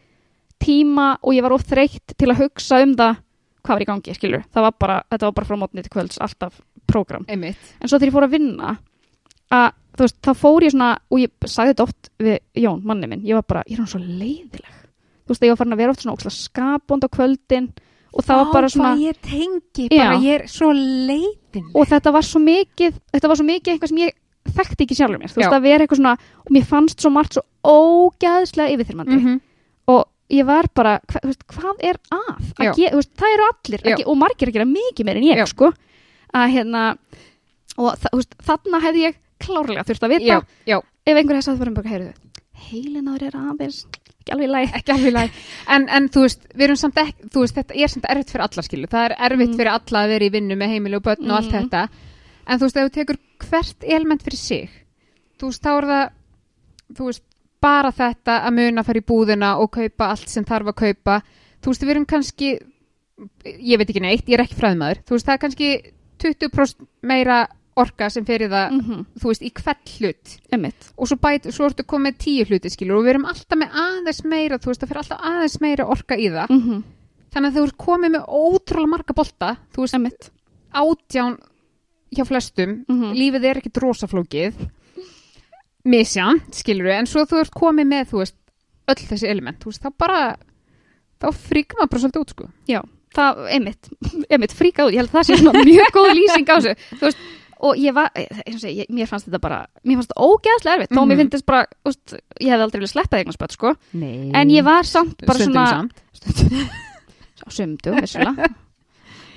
tíma og ég var of þreytt til að hugsa um það hvað var í gangi, skilur það var bara, þetta var bara frá mótni til kvölds alltaf prógram, Einmitt. en svo þegar ég fór að vinna að, þú veist, þá fór ég svona og ég sagði þetta oft við Jón, manni minn ég var bara, ég er hann svo leiðileg þú veist, ég var farin að vera oft svona ókslega skapond á kvöldin og það var bara svona ég tengi, bara ég er svo leitin. og þetta var svo mikið þetta var svo mikið eitthvað sem ég þekkti ekki sjálfur mér. Þú veist, að vera eitthvað svona og mér fannst svo margt svo ógæðslega yfirþyrmandi. -hmm. og ég var bara, hva, veist, hvað er að, að þú veist, það eru allir ekki, og margir að gera mikið meir en ég sko, að hérna og þa, veist, þarna hefði ég klárlega þurft að vita Já, já, ef einhver hefði sagt fyrir mig, heyrðu heilin á þér er aðeins, ekki alveg læg ekki alveg læg. En, en þú veist, við erum samt ekki, þú veist, þetta er samt erfitt fyrir alla, skilu. Það er erfitt Mm. fyrir alla að vera í vinnu með heimili og börn og allt Mm. þetta. En þú veist, ef þú tekur hvert element fyrir sig, þú veist, þá er það, þú veist, bara þetta að muna að fara í búðina og kaupa allt sem þarf að kaupa. Þú veist, við erum kannski, ég veit ekki neitt, ég er ekki fræðmaður, þú veist, það er kannski 20% meira orka sem fyrir það, mm -hmm. þú veist, í hvert hlut Einmitt. og svo, bæt, svo ertu komið tíu hluti skilur og við erum alltaf með aðeins meira þú veist það fyrir alltaf aðeins meira orka í það Mm þannig að þú ert komið með ótrúlega marga bolta þú veist Einmitt. átján hjá flestum Mhm. lífið er ekkit rosaflókið misjant skilur en svo þú ert komið með þú veist öll þessi element þú veist þá bara þá fríkar maður bara svolítið út sko Já, það, einmitt, einmitt fríkað út, ég held að það sé svona mjög góð lýsing á þessu, þú veist, og ég var, segi, ég, mér fannst þetta bara, mér fannst þetta ógeðslega erfitt, þó Mhm. mér finnst bara, veist, ég hefði aldrei viljað sleppa þegnarspöld, sko, en ég var samt bara Stundum svona, sumdu, vissulega,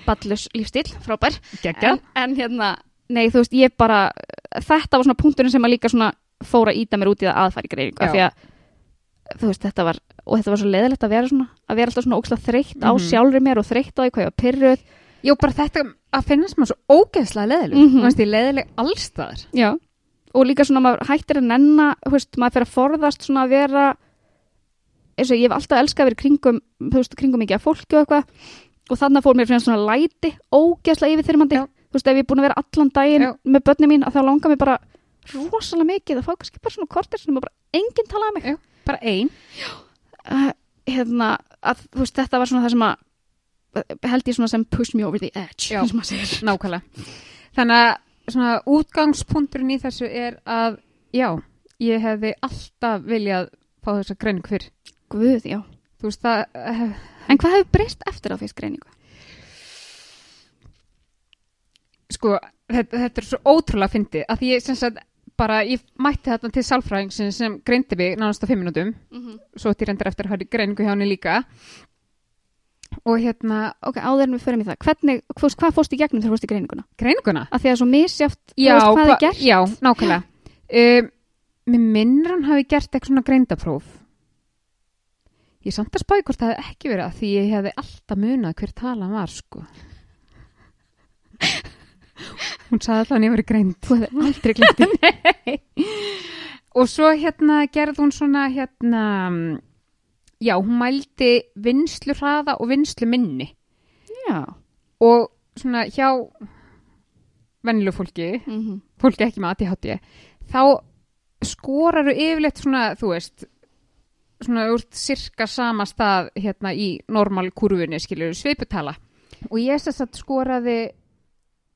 ballus lífstíl, frábær, en, en hérna, nei, þú veist, ég bara, þetta var svona punkturinn sem að líka svona fóra íta mér út í það aðfæri greiningu, af því að, þú veist, þetta var og þetta var svo leðilegt að vera svona að vera alltaf svona ókslega þreytt á Mhm. sjálfri mér og þreytt á því hvað ég var pyrruð Jú, bara þetta að finnast maður svo ógeðslega leðileg. Mhm. Þú veist, ég leðileg allstaðar. Já. og líka svona maður hættir að nenna veist, maður fyrir að forðast svona að vera eins og ég hef alltaf elskað að vera kringum, þú veist, kringum mikið að fólki og eitthvað og þannig fór mér fyrir svona læti ógeðslega yfirþyrmandi Já. þú veist, ef ég er búin að vera allan daginn Já. með börni mín að þá langar mér bara rosalega mikið að fá kannski bara svona kortir sem bara enginn talaði mig Já. Bara ein. uh, hérna, að þú veist, þetta var svona það sem að held ég svona sem push me over the edge Já. Nákvæmlega. Þannig að svona útgangspunkturinn í þessu er að, já, ég hefði alltaf viljað fá þessa greiningu fyrr. Guð, já. Veist, það, uh, En hvað hefur breyst eftir á fyrst greiningu? sko, þetta, þetta er svo ótrúlega fyndið að ég sem sagt bara, ég mætti þetta til sálfræðing sem greindi mig nánast á fimm minútum Mm -hmm. svo þetta ég reyndar eftir að hafa greiningu hjá henni líka og hérna Ok, áður en við förum í það. Hvernig, veist, hvað fórst í gegnum þegar fórst í greininguna? greininguna Af því að svo misjáft, þú já, veist hvað hva- er gert? já, nákvæmlega um, mér minnir hann hafi gert eitthvað svona greindapróf ég er samt að spáði hvort það hefði ekki verið að því ég hefði alltaf munað hver talan var sko hún sagði alltaf að ég verið greind Þú hefði aldrei glemt því. Og svo hérna gerði hún svona hérna já, hún mældi vinslu hraða og vinslu minni Já. og svona hjá vennilu fólki Mm -hmm. fólki ekki með ADHD þá skoraru yfirleitt svona, þú veist svona úr cirka sama stað hérna í normal kurfunni skilur sveiputala og ég sess að skoraði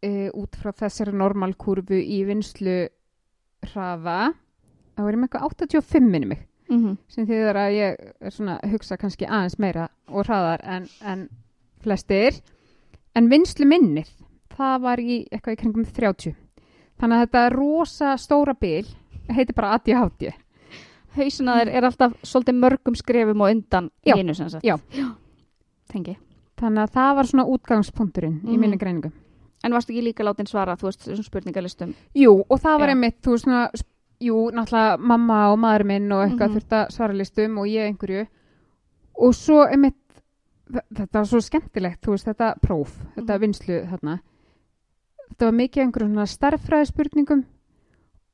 uh, út frá þessari normal kurvu í vinslu hraða var ég með eitthvað 85 minni mig Mm -hmm. sem þýðir að ég er hugsa kannski aðeins meira og hraðar en, en flestir en vinslu minnið það var í eitthvað í kringum 30 þannig að þetta rosa stóra bil heitir bara ADHD Hausina þér er alltaf svolítið mörgum skrefum og undan Já. hinu sem sagt. Já. Tengi. þannig að það var svona útgangspunkturinn í Mhm. minni greiningu En varstu ekki líka látin svara, þú veist, þessum spurningalistum? Jú, og það var Já. einmitt, þú veist svona jú, náttúrulega mamma og maður minn og eitthvað Mhm. þurfti að svara listum og ég einhverju. Og svo einmitt þetta var svo skemmtilegt, þú veist, þetta próf þetta Mhm. vinslu þarna. Þetta var mikið einhverjum svona starffræði spurningum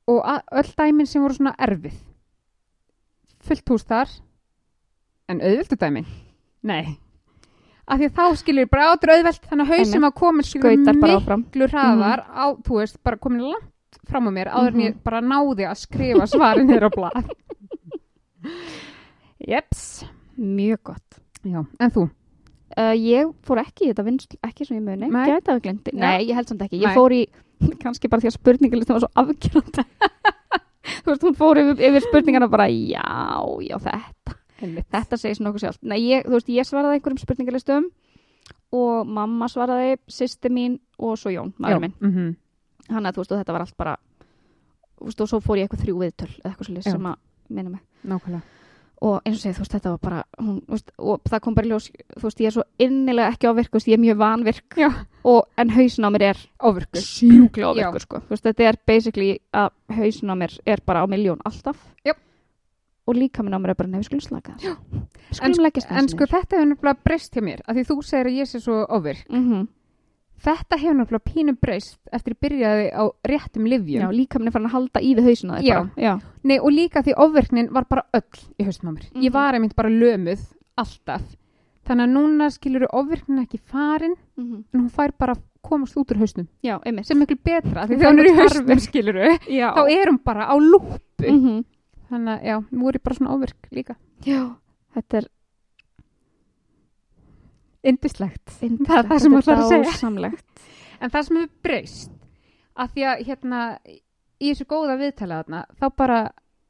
og öll dæmin sem voru svona erfið. Fullt hús þar. En auðvöldu dæmin? Nei. Af því að þá skilur bara áttur auðvelt þannig að hausum að komin skilur miklu hraðar á, þú veist, bara komin langt fram á mér áður en ég bara náði að skrifa svarin þér á blað Jeps Mjög gott. Já, en þú? Uh, ég fór ekki í þetta vinsl, ekki sem ég muni. Nei. Nei, ég held samt ekki. Ég Nei. fór í, kannski bara því að spurningalistum var svo afgjörandi. þú veist, hún fór yfir, yfir spurningana bara, já, já, þetta. Einmitt. Þetta segir svona okkur sjálf. Nei, ég, þú veist, ég svaraði einhverjum spurningalistum og mamma svaraði, sýsti mín og svo Jón, maður minn. mm -hmm. Þannig að þú veist, og þetta var allt bara, veist, og svo fór ég eitthvað þrjú viðtöl eða eitthvað svolítið sem að minna mig. Nákvæmlega Og eins og segið, þú veist, þetta var bara, hún, veist, og það kom bara í ljós, þú veist, ég er svo innilega ekki ávirk, ég er mjög vanvirk og, en hausin á mér er Já. ávirkur, sko. Þetta er basically að hausin á mér er bara á miljón alltaf. Já. Og líka minn á mér er bara nefnir skulum slaka þess. En, sko þetta hefur náttúrulega breyst hjá mér af því þú segir að ég sé svo óvirk mm -hmm. Þetta hefur náttúrulega pínu breyst eftir að byrjaði á réttum livjum Já, líka minn er farin að halda í við hausin á þér Já. bara. Já. Nei, og líka því óvirknin var bara öll í haustum á mér. Mhm. Ég var einmitt bara lömuð alltaf. Þannig að núna skilur óvirknin ekki farin Mm -hmm. en hún fær bara komast út úr hausnum. Já, einmitt. Sem er miklu betra því Hún þegar hún er í hvarfið. skilur Já. þá er hún bara á lúpu. mm -hmm. Þannig að já, er ég bara svona óvirk líka. Já, þetta er Indislegt. yndislegt, Það er það sem þú ætlar að segja. En það sem hefur breyst að því að hérna í þessu góða viðtala þarna þá bara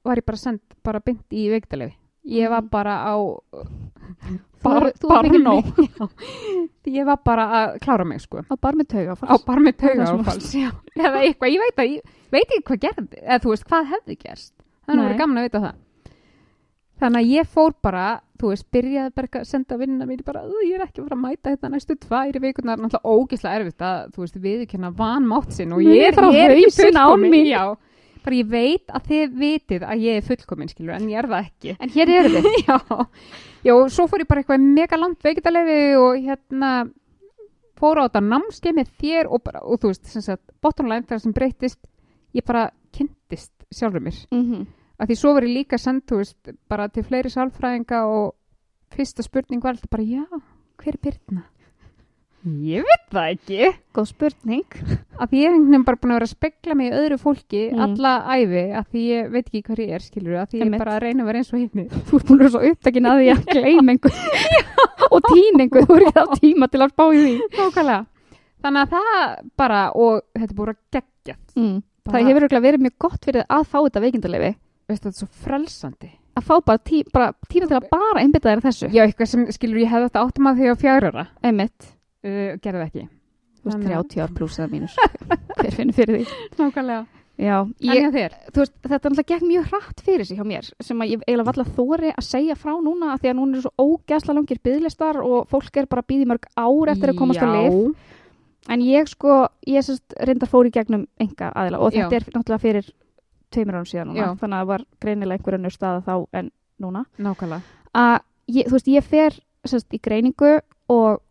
var ég bara sendt bara bynd í veikdalefi. Ég var Mhm. bara á Þú hefur- þú hefur fengið nóg. Já, ég var bara að klára mig sko Á bar með tauga á bara með Það tauga það sem áfalls já. eða eitthvað, ég veit að ég veit ekki hvað gerði, eða þú veist hvað hefði gerst það er nú Nei. verið gaman að vita það þannig að ég fór bara þú veist, byrjaði bara að senda vinnina mín bara, "Ú, ég er ekki að fara að mæta þetta næstu tvær vikunar, náttúrulega ógislega erfitt að þú veist, viðurkenna vanmátt sinn og ég er, ég er ekki hausinn án fullkomin. mín? já, bara ég veit að þið vitið að ég er fullkomin skilur en ég er það ekki En hér eru þið. já, já, og svo fór ég bara eitthvað mega langt veikindalefi og hérna fór á þetta námskeið með þér og, bara, og þú veist, sem sagt, bottom line þegar sem breytist, ég bara kynntist sjálfur mér, Mm að því svo var ég líka sendt, þú veist, bara til fleiri sálfræðinga og fyrsta spurning var alltaf bara, já, hver er Birna? Ég veit það ekki Góð spurning. að því ég er einhvern veginn bara búin að vera að spegla mig í öðru fólki Mm. alla æfi að því ég veit ekki hver ég er skilur að því ég er bara að reyna að vera eins og hinni Þú ert búin að vera svo upptakin að því að gleyma einhver og týningu. Þú er ekki það tíma til að spá í því. Nákvæmlega. Þannig að það bara, og þetta er búin að gegja. Mm. Bara- Það hefur verið mjög gott fyrir að fá þetta veikindalefi. Veistu, þetta er svo frelsandi. Að fá bara, tí, bara tíma til að bara einbytta þér að þessu. Já, eitthvað sem, skilur, ég hefði þetta áttum að því á fjárara. Einmitt. Uh, gerði það ekki. Þú veist, Þannig að- 30 ár pluss eða mínus. Hver finnur fyrir því? Nákvæmlega. Já, ég, veist, þetta náttúrulega gekk mjög hratt fyrir sig hjá mér sem að ég eiginlega valla þóri að segja frá núna af því að núna eru svo ógæsla langir byðlistar og fólk er bara að býði mörg ár eftir að komast á lif en ég sko, ég sérst reyndar fór í gegnum enga aðila og þetta Já. er náttúrulega fyrir tveimur árum síðan núna þannig að það var greinilega einhver önnur staða þá en núna Nákvæmlega. að ég, þú veist, ég fer sérst í greiningu og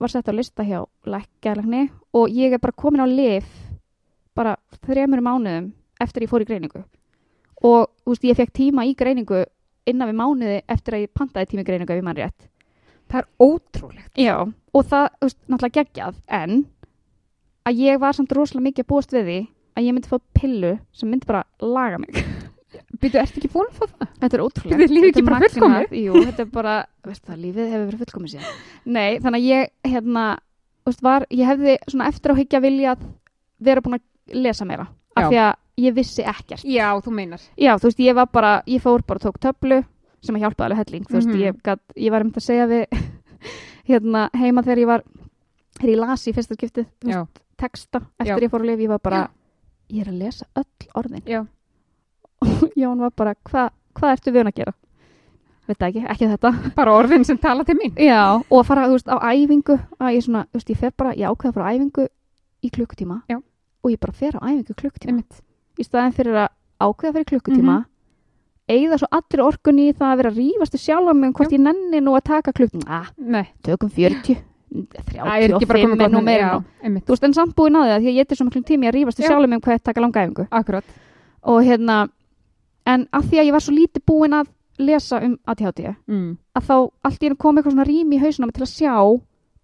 var sett á lista hjá lækjalækni og ég er bara komin á lif bara þremur mánuðum eftir ég fór í greiningu og þú veist, ég fekk tíma í greiningu innan við mánuði eftir að ég pantaði tíma í greiningu ef ég mann rétt Það er ótrúlegt. Já, og það, þú veist, náttúrulega geggjað en að ég var samt rosalega mikið að búast við því að ég myndi fá pillu sem myndi bara laga mig Býtu, ertu ekki búin að fá það? Þetta er ótrúlega. Bíddu, er lífið ekki bara fullkomið? Jú, þetta er bara, veist það, lífið hefur verið fullkomið síðan. Nei, þannig að ég, hérna, veist, var, ég hefði svona eftir á higgja viljað vera búin að lesa meira. Af Já. því að ég vissi ekkert. Já, þú meinar. Já, þú veist, ég var bara, ég fór bara og tók töflu sem að hjálpaði alveg helling. Þú veist, Mhm. ég, gat, ég var um að segja við, hérna, heima þegar ég var, þegar ég las í fyrsta skiptið, þú Já. veist, texta eftir Já. ég fór að lifa, ég var bara, ég er að lesa öll orðin. Já. Og Jón var bara, hvað hva ertu við að gera? Veit ekki, ekki þetta. Bara orðin sem tala til mín. Já, og að fara, þú veist, á æfingu að ég svona, þú veist, ég fer bara, ég ákveða að fara á æfingu í klukkutíma Já. og ég bara fer á æfingu klukkutíma Einmitt. í staðin fyrir að ákveða fyrir klukkutíma mm eigða svo allir orkunni í það að vera að rífast í sjálfa mig um hvort Já. ég nenni nú að taka klukkutíma ah, Nei, tökum 40 það er ekki bara 35 komið er gott nú með- meira þú veist, en samt búin á því að ég eitthvað svo miklum tími að rífast í Já. sjálfa mig um hvað ég taka langa æfingu Akkurat. og hérna, en að því að ég var svo lítið búin að lesa um ADHD Mm. að þá allt í hennu kom eitthvað svona rými í hausuna á mér til að sjá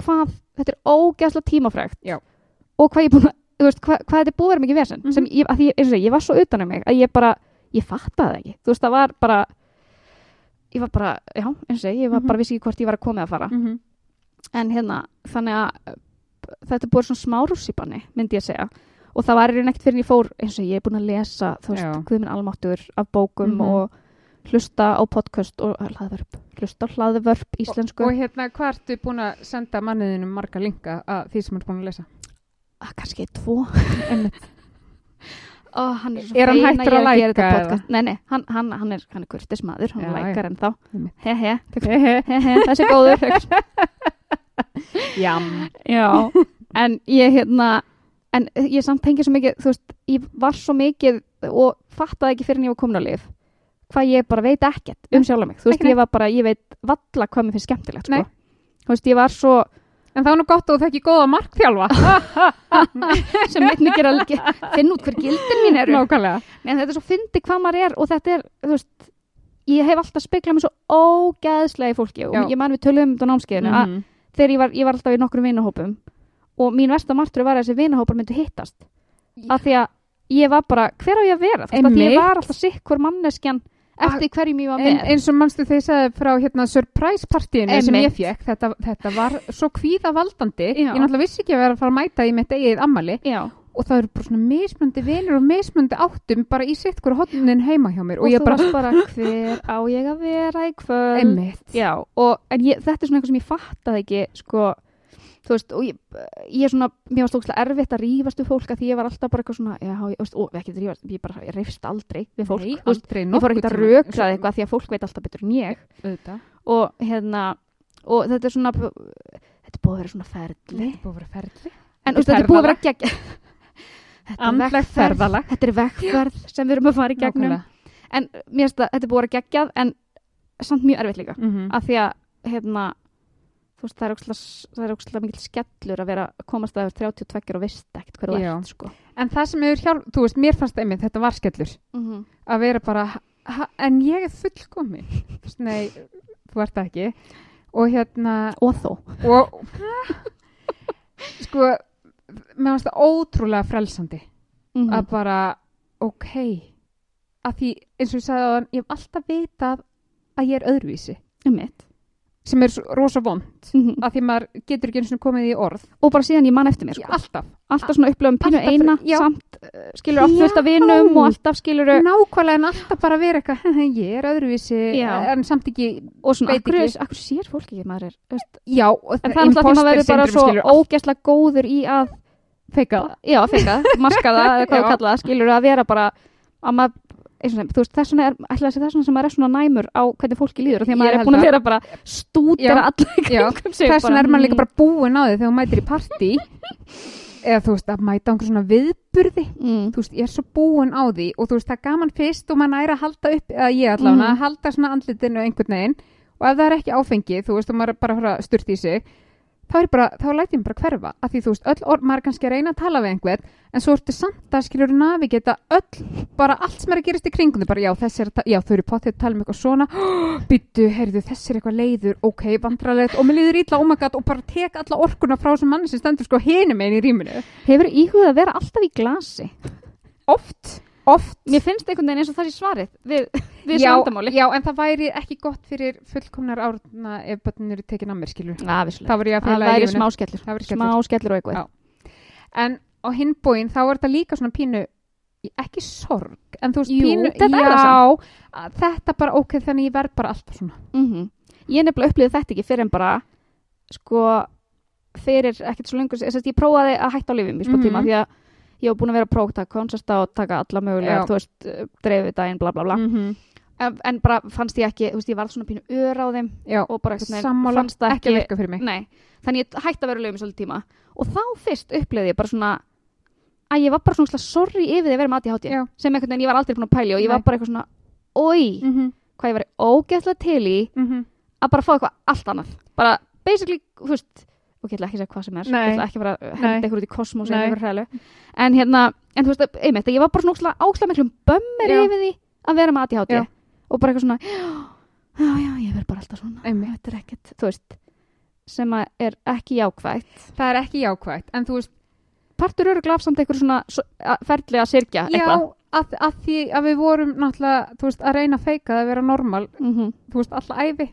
hvað þetta er ógæslega tímafrægt Já. og hvað ég búin að þú veist, hvað, hvað þetta er búið að vera mikið vesen Mhm. sem ég, að því, eins og segi, ég var svo utan um mig að ég bara, ég fattaði það ekki þú veist, það var bara ég var bara, já, eins og segi, ég var Mhm. bara vissi ekki hvort ég var að koma að fara Mm en hérna, þannig að þetta er búið svona smá rússipanni myndi ég að segja og það var einhvern ekkert fyrir en ég fór eins og ég er búin að lesa þú veist, Já. Guðminn Almáttur af bókum Mhm. og hlusta á podcast og hlaðvörp, hlusta á hlaðvörp íslensku Og hérna, hvað ertu búin að senda manniðinum marga linka að því sem ertu búin að lesa? ah, kannski tvo Ó, hann er Er hann hættur að gera læka þetta eða? podcast. Nei, nei, hann, hann, hann er, hann er kurtis maður, hann Já, lækar ennþá Einmitt. he he, he he, þessi er góður. Já, en ég hérna en ég samt tengi svo mikið þú veist, ég var svo mikið og fattaði ekki fyrir en ég var komin á lif hvað ég bara veit ekkert um sjálf mig þú veist, Ekki ég var bara, ég veit valla hvað mér finnst skemmtilegt Nei. sko. þú veist, ég var svo En það var nú gott að þú þekki góða markþjálfa. sem veit mikið að finna út hver gildin mín eru Nákvæmlega. en þetta er svo fyndi hvað maður er og þetta er, þú veist ég hef alltaf speklað mig svo ógeðslega í fólki Já. og ég man við töluðum um þetta námskeiðinu að Mhm. Þegar ég var, ég var alltaf í nokkrum vinahópum og mín versta martur var að þessi vinahópar myndu hittast af því að ég var bara, hver á ég að vera þú veist, Einmitt. ég var alltaf sikk hver manneskjan eftir hverjum ég var En, með eins og mannstu þegar ég sagði frá hérna surprise partíinu sem ég fekk, þetta, þetta var svo kvíða valdandi. Já. Ég náttúrulega vissi ekki að vera að fara að mæta í mitt eigið ammali Já, og það eru bara svona mismöndi vinir og mismöndi áttum bara í sitt hverju hotnin heima hjá mér. Og, og, ég bara, bara hver á ég að vera í kvöld. Já, og en ég, þetta er svona eitthvað sem ég fattaði ekki sko, þú veist, og ég, ég er svona, mér var stókslega erfitt að rífast við fólk að því ég var alltaf bara eitthvað svona, já, ég, veist, og ekki að rífast, ég bara, ég reyfst aldrei við fólk, Nei, aldrei ég fór ekki að nokkurn tímann. rökra eitthvað því að fólk veit alltaf betur en ég. Auðvitað. og hérna, og þetta er svona, þetta er búið að vera svona ferli, Þetta er en Þetta þetta er búið að vera gegg, vegferð. ferðalag. Þetta er vegferð sem við erum að fara í gegnum. Nákvæmlega. en mér finnst að þetta er búið að vera geggjað en samt mjög erfitt líka. Mhm. af því að þú veist, það er ókslega mikil skellur að vera að komast að yfir 32 og veist ekkert hverju ert sko. en það sem hefur hjálp, þú veist, mér fannst einmitt þetta var skellur mm að vera bara, en ég er veist, nei, þú ert ekki. Og hérna og þó. Og sko mér fannst það ótrúlega frelsandi mm að bara, ok að því, eins og ég sagði á ég hef alltaf vitað að ég er öðruvísi Einmitt. Sem er rosa vond Mhm. að því maður getur ekki eins og komið í orð og bara síðan ég man eftir mér sko. sko. alltaf, alltaf svona upplöfum pínu Alltaf eina já. samt uh, skilur oft fullt af Já. vinum og alltaf skilur nákvæmlega en alltaf bara vera eitthvað ég er öðruvísi, Já. en samt ekki og svona, akkur, akkur sér fólk ekki maður er veist, já, en það er alltaf því maður verður bara svo ógæslega góður í að feika það já, feka, maska það eða hvað Já. það, skilur að vera bara að maður veist, þess vegna er, þess vegna sem maður er svona næmur á hvernig fólki líður og því að Ég maður er búin að vera bara stúdera allir þess vegna er maður líka mm, bara búin á því þegar hún mætir í partí. Eða þú veist að mæta á einhver svona viðburði. Mm, þú veist, ég er svo búin á því. Og þú veist, það er gaman fyrst og maður næri að halda upp eða ég allavega, Mhm. að halda svona andlitinu einhvern veginn. Og ef það er ekki áfengi, þú veist, og maður bara sturt í sig þá er bara, þá læti ég bara hverfa af því þú veist, öll orð, maður er kannski að reyna að tala við einhvern en svo ertu samt að skilur navigeta öll, bara allt sem er að gerast í kringum þau bara, já, þessi er já, þau eru pottið að tala um eitthvað svona, byttu, heyrðu, þessi er eitthvað leiður, ok, vandralegt og mér líður illa, oh my god, og bara tek alla orkuna frá þessum manni sem stendur sko hinum einn í rýminu. Hefur íhugað að vera alltaf í glasi? Oft, oft. Mér finnst einhvern veginn eins og það sé svarið við, við já, svandamáli já, en það væri ekki gott fyrir fullkomnar árna ef börnir eru tekin að mér, skilur vissulega. það væri smá skellur. Það væri smá skellur og eitthvað en á hinbóin þá er þetta líka svona pínu ekki sorg, en þú veist Jú, pínu þetta er já, að þetta bara ok, þannig ég verð bara alltaf svona. Mm ég nefnilega upplýði þetta ekki fyrir en bara sko fyrir ekkert svo lengur ég prófaði að hætta á lifum í smá tíma Mhm. því að ég var búin að vera taka konsesta og taka alla mögulega, Já. þú veist, dreifið daginn bla bla bla, -hmm. en, en bara fannst ég ekki, þú veist, ég var svona pínu ör á þeim já, og bara sammála, fannst það ekki að virka fyrir mig. Nei, þannig ég hætti að vera á lifum í svolítið tíma. Og þá fyrst upplýði ég bara svona að ég var bara svona sorry yfir því að vera með ADHD sem einhvern veginn ég var aldrei búin að pæli og ég var bara eitthvað svona, oi, mm -hmm. hvað ég var ógeðslega til í að bara fá eitthvað allt annað. Bara basically, þú veist ok, ég ætla ekki að segja hvað sem er Nei. ég ætla ekki bara að Nei. henda eitthvað út í kosmos en hérna, en þú veist, einmitt ég var bara svona ókslega, ókslega miklum bömmir Já. yfir því að vera með ADHD Já. og bara eitthvað svona já, já, ég verð bara alltaf svona Einmitt. þetta er ekkert, þú veist sem er ekki jákvætt það er ekki jákvægt, en þú veist partur eru glafsamt eitthvað svona svo- að- sirkja eitthvað að, að því að við vorum náttúrulega, veist, að reyna að feika það að vera normal, mm þú veist, alla æfi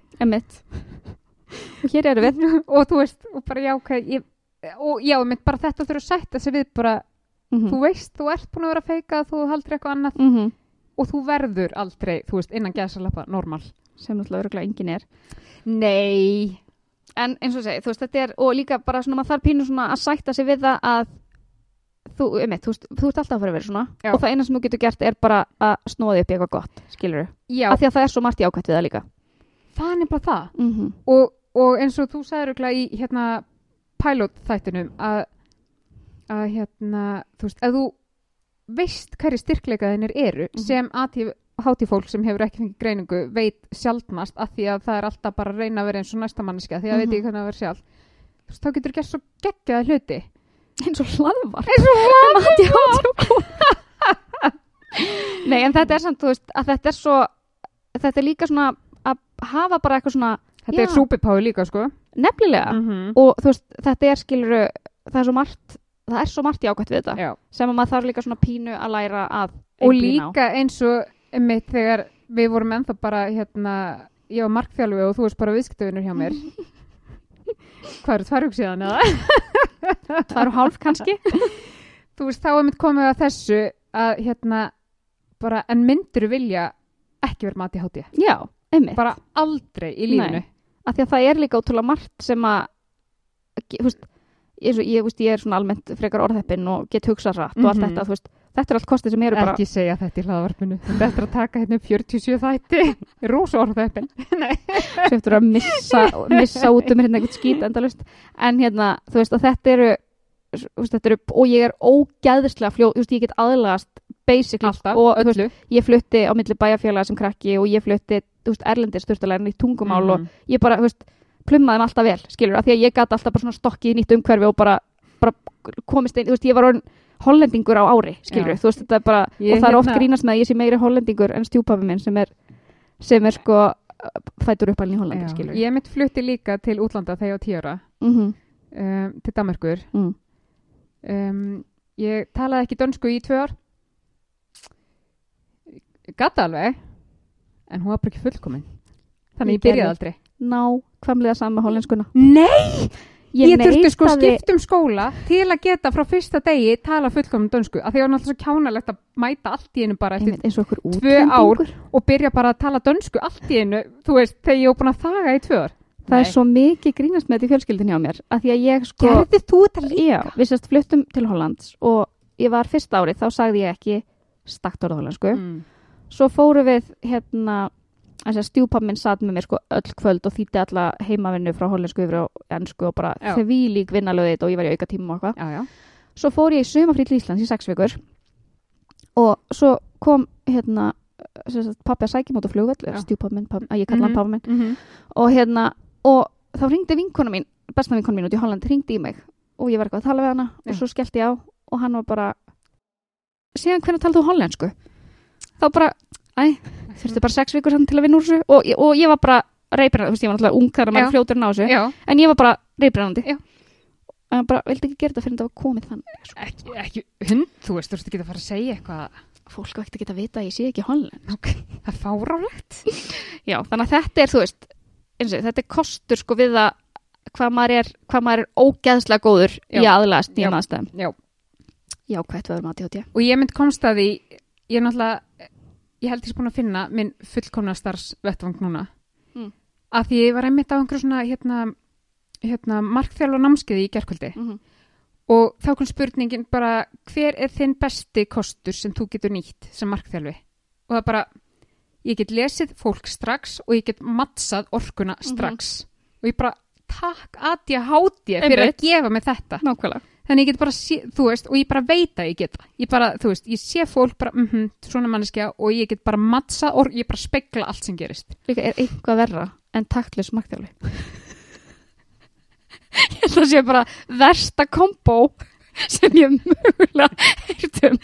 og hér eru við og þú veist, og bara jákvæð ég, og já, mitt bara þetta þurfa að sætta sig við bara, mm þú veist, þú ert búin að vera að feika þú haldur eitthvað annað -hmm. og þú verður aldrei, þú veist, innan gæsalappa normal. sem náttúrulega öruglega engin er Nei. en eins og segi, þú veist, þetta er og líka bara svona, maður þarf pínu svona að sætta sig við það að þú, einmitt, þú, veist, þú ert alltaf að fara að vera svona Já. og það eina sem þú getur gert er bara að snóða upp í eitthvað gott, skilur Já, af því að það er svo margt jákvætt við það líka það er nefnilega það. mm -hmm. Og, og eins og þú sagður örugglega í hérna pilot þættinum að, að hérna, þú veist, að þú veist hverju styrkleikaðinir eru Mhm. sem að hátíð fólk sem hefur ekki fengið greiningu veit sjaldnast að því að það er alltaf bara að reyna að vera eins og næsta manniska því að veit Mhm. ekki hvernig að vera sjálf. Þú veist, þá getur þú gert svo geggjaða hluti. Eins og hlaðvar eins og nei, en þetta er samt, þú veist, að þetta er svo þetta er líka svona að hafa bara eitthvað svona þetta er Já. súpipái líka sko nefnilega -hmm. og þú veist, þetta er skilur það er svo margt það er svo margt jákvætt við þetta Já. sem að maður þarf líka svona pínu að læra að og einblína á. líka eins og einmitt þegar við vorum ennþá bara hérna, ég var markþjálfi og þú veist bara viðskiptöfinur hjá mér hvað eru tvær hug síðan eða tvær og hálf kannski þú veist þá er mitt komið að þessu að hérna bara en myndur vilja ekki vera mati hátíð já, einmitt bara aldrei í lífinu Nei. Af því að það er líka ótrúlega margt sem að veist, ég, ég, veist, ég er svona almennt frekar orðheppin og get hugsað rætt og allt Mhm. þetta, veist, þetta er allt kostið sem eru bara ekki segja þetta í hlaðvarpinu. Þetta er að taka hérna upp 47 þætti. Rosa orðveppin sem eftir að missa, missa út um hérna einhvern skýt endalust en hérna, þú veist, að þetta eru þetta eru, og ég er ógæðislega fljóð, ég get aðlagast basically, alltaf, og veist, ég flutti á milli bæjarfélaga sem krakki og ég flutti, veist, erlendis þurftalega nýtt tungumál og Mhm. ég bara, þú veist, plummaði mig alltaf vel, skilur, af því að ég gat alltaf bara svona stokkið í nýtt umhverfi og bara, bara komist inn, þú veist, ég var orðin hollendingur á ári, skilur, Já. þú veist, þetta er bara, Ég og það er oft hérna- grínast með að ég sé meiri hollendingur en stjúpafi minn sem er, sem er sko fætur uppalinn í Hollandi, Já, skilur. ég mitt flutti líka til útlanda þegar ég var tíu ára Mm um, til Danmarkur mm. um, ég talaði ekki dönsku í tvö ár gata alveg en hún var bara ekki fullkomin þannig Ég ég, byrjaði aldrei Ná, kvamlega saman með hollenskuna. Nei, ég, þurfti sko neitaði- skipt um skóla til að geta frá fyrsta degi tala fullkomin dönsku af því að það var náttúrulega svo kjánalegt að mæta allt í einu bara eftir tvö ár. og byrja bara að tala dönsku allt í einu, þú veist, þegar ég var búin að þaga í tvö ár Það er svo mikið grínast með þetta í fjölskyldin hjá mér að því að ég sko, Gerði þú þetta líka? já, við sérst fluttum til Hollands og ég var fyrsta árið, þá sagði ég ekki stakt orða hollensku. Mm. Svo fóru við hérna, þess að stjúpa minn satt með mér sko öll kvöld og þýtti alla heimavinnu frá hollensku yfir á ennsku og bara Já. því lík vinnalöðið og ég var í auka tíma og eitthvað. Svo fór ég í sumafrí til Íslands í sex vikur og svo kom hérna pappi að sækja mútið flugvöll, Já. stjúpa minn, pappi, ég kalla hann Mhm, pappa minn mhm. og hérna og þá ringdi vinkona mín, besta vinkona mín út í Holland ringdi í mig og ég var eitthvað að tala við hana Já. og svo skellti ég á og hann var bara síðan hvernig þú hollensku þá bara, æ, þurfti bara sex vikur samt til að vinna úr þessu og, ég- og ég var bara reybrennandi, þú veist, ég var náttúrulega ung þegar maður Já. er fljótur en á þessu Já, en ég var bara reybrennandi Já. en hann bara, vildi ekki gera þetta fyrir þetta var komið þannig sko. ekki, ekki hund, þú veist, þú veist ekki að fara að segja eitthvað fólk ekkert að geta að vita að ég sé ekki holland það er fárálegt Já, þannig að þetta er, þú veist, eins og þetta er kostur sko við að hvað maður er, hvað maður er ógeðslega góður í Já. aðlæðast nýjum aðstæðum. Já, Já, hvert við erum að tjóti. og ég mynd komst að því ég er náttúrulega ég held ég sem búin að finna minn fullkomna starfs vettvang núna Mm. að því ég var einmitt á einhverju svona hérna, hérna markþjálfa námskeiði í gerkvöldi Mm -hmm. og þá kom spurningin bara hver er þinn besti kostur sem þú getur nýtt sem markþjálfi og það bara ég get lesið fólk strax og ég get mattsað orkuna strax og ég bara takk að ég háti fyrir Einmitt. að gefa mig þetta Nákvæmlega. Þannig ég get bara, sé, þú veist, og ég bara veit að ég get það ég bara, þú veist, ég sé fólk bara mhm, svona manneskja og ég get bara mattsað og ég bara spegla allt sem gerist Líka er eitthvað verra en taktlis markþjálfi. ég held að sé bara versta kombo sem ég mögulega heirt um.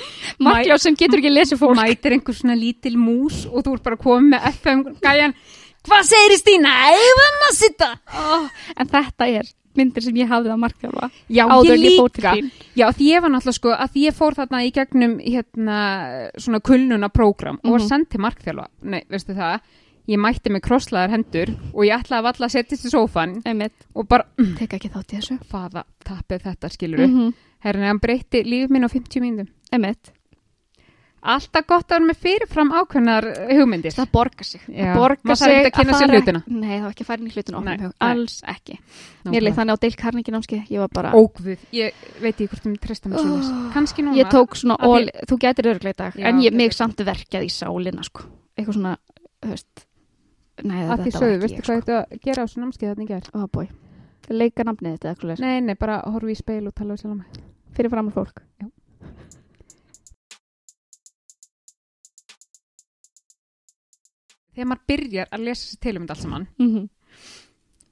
Markþjálf sem getur ekki lesið fólk. mætir einhver svona lítil mús og þú ert bara komið með FM gæjan hvað segir Stína, eða maður sitta Oh, en þetta er myndir sem ég hafði að markþjálfa. já, áður ég ég líka þín. já, því ég var náttúrulega sko, að ég fór þarna í gegnum hérna, svona kulnuna prógram og var Mhm. sendt til markþjálfa nei, veistu það, ég mætti með krosslaðar hendur og ég ætlaði að valla að setjast í sófan Einmitt, og bara, mm, teka ekki þátt í þessu. faða tappið þetta skilur Mm -hmm. Herrin, hann breytti líf minn á 50 mínútum. Einmitt. Alltaf gott að vera með fyrirfram ákveðnar hugmyndir. Það borgar sig. Það borgar sig að kynna sér hlutina. Nei, það var ekki að fara inn í hlutinu Nei, opnum hug. Alls ekki. Mér leið þannig á Dale Carnegie námskeið. Ég var bara... Ógvið, ég veit ekki hvort ég treysta mig svo Oh. Kanski núna. Ég tók svona all, þú gætir örglega í dag Já, en ég, þetta mig samt verkjað í sálina sko. eitthvað svona, þú veist nei, því þetta sögðu, var veistu ekki hvað ég sko. þetta að gera á þessu námskeið þannig ger? oh boy. leika nafnið Þegar maður byrjar að lesa sér til um þetta allt saman, mm -hmm.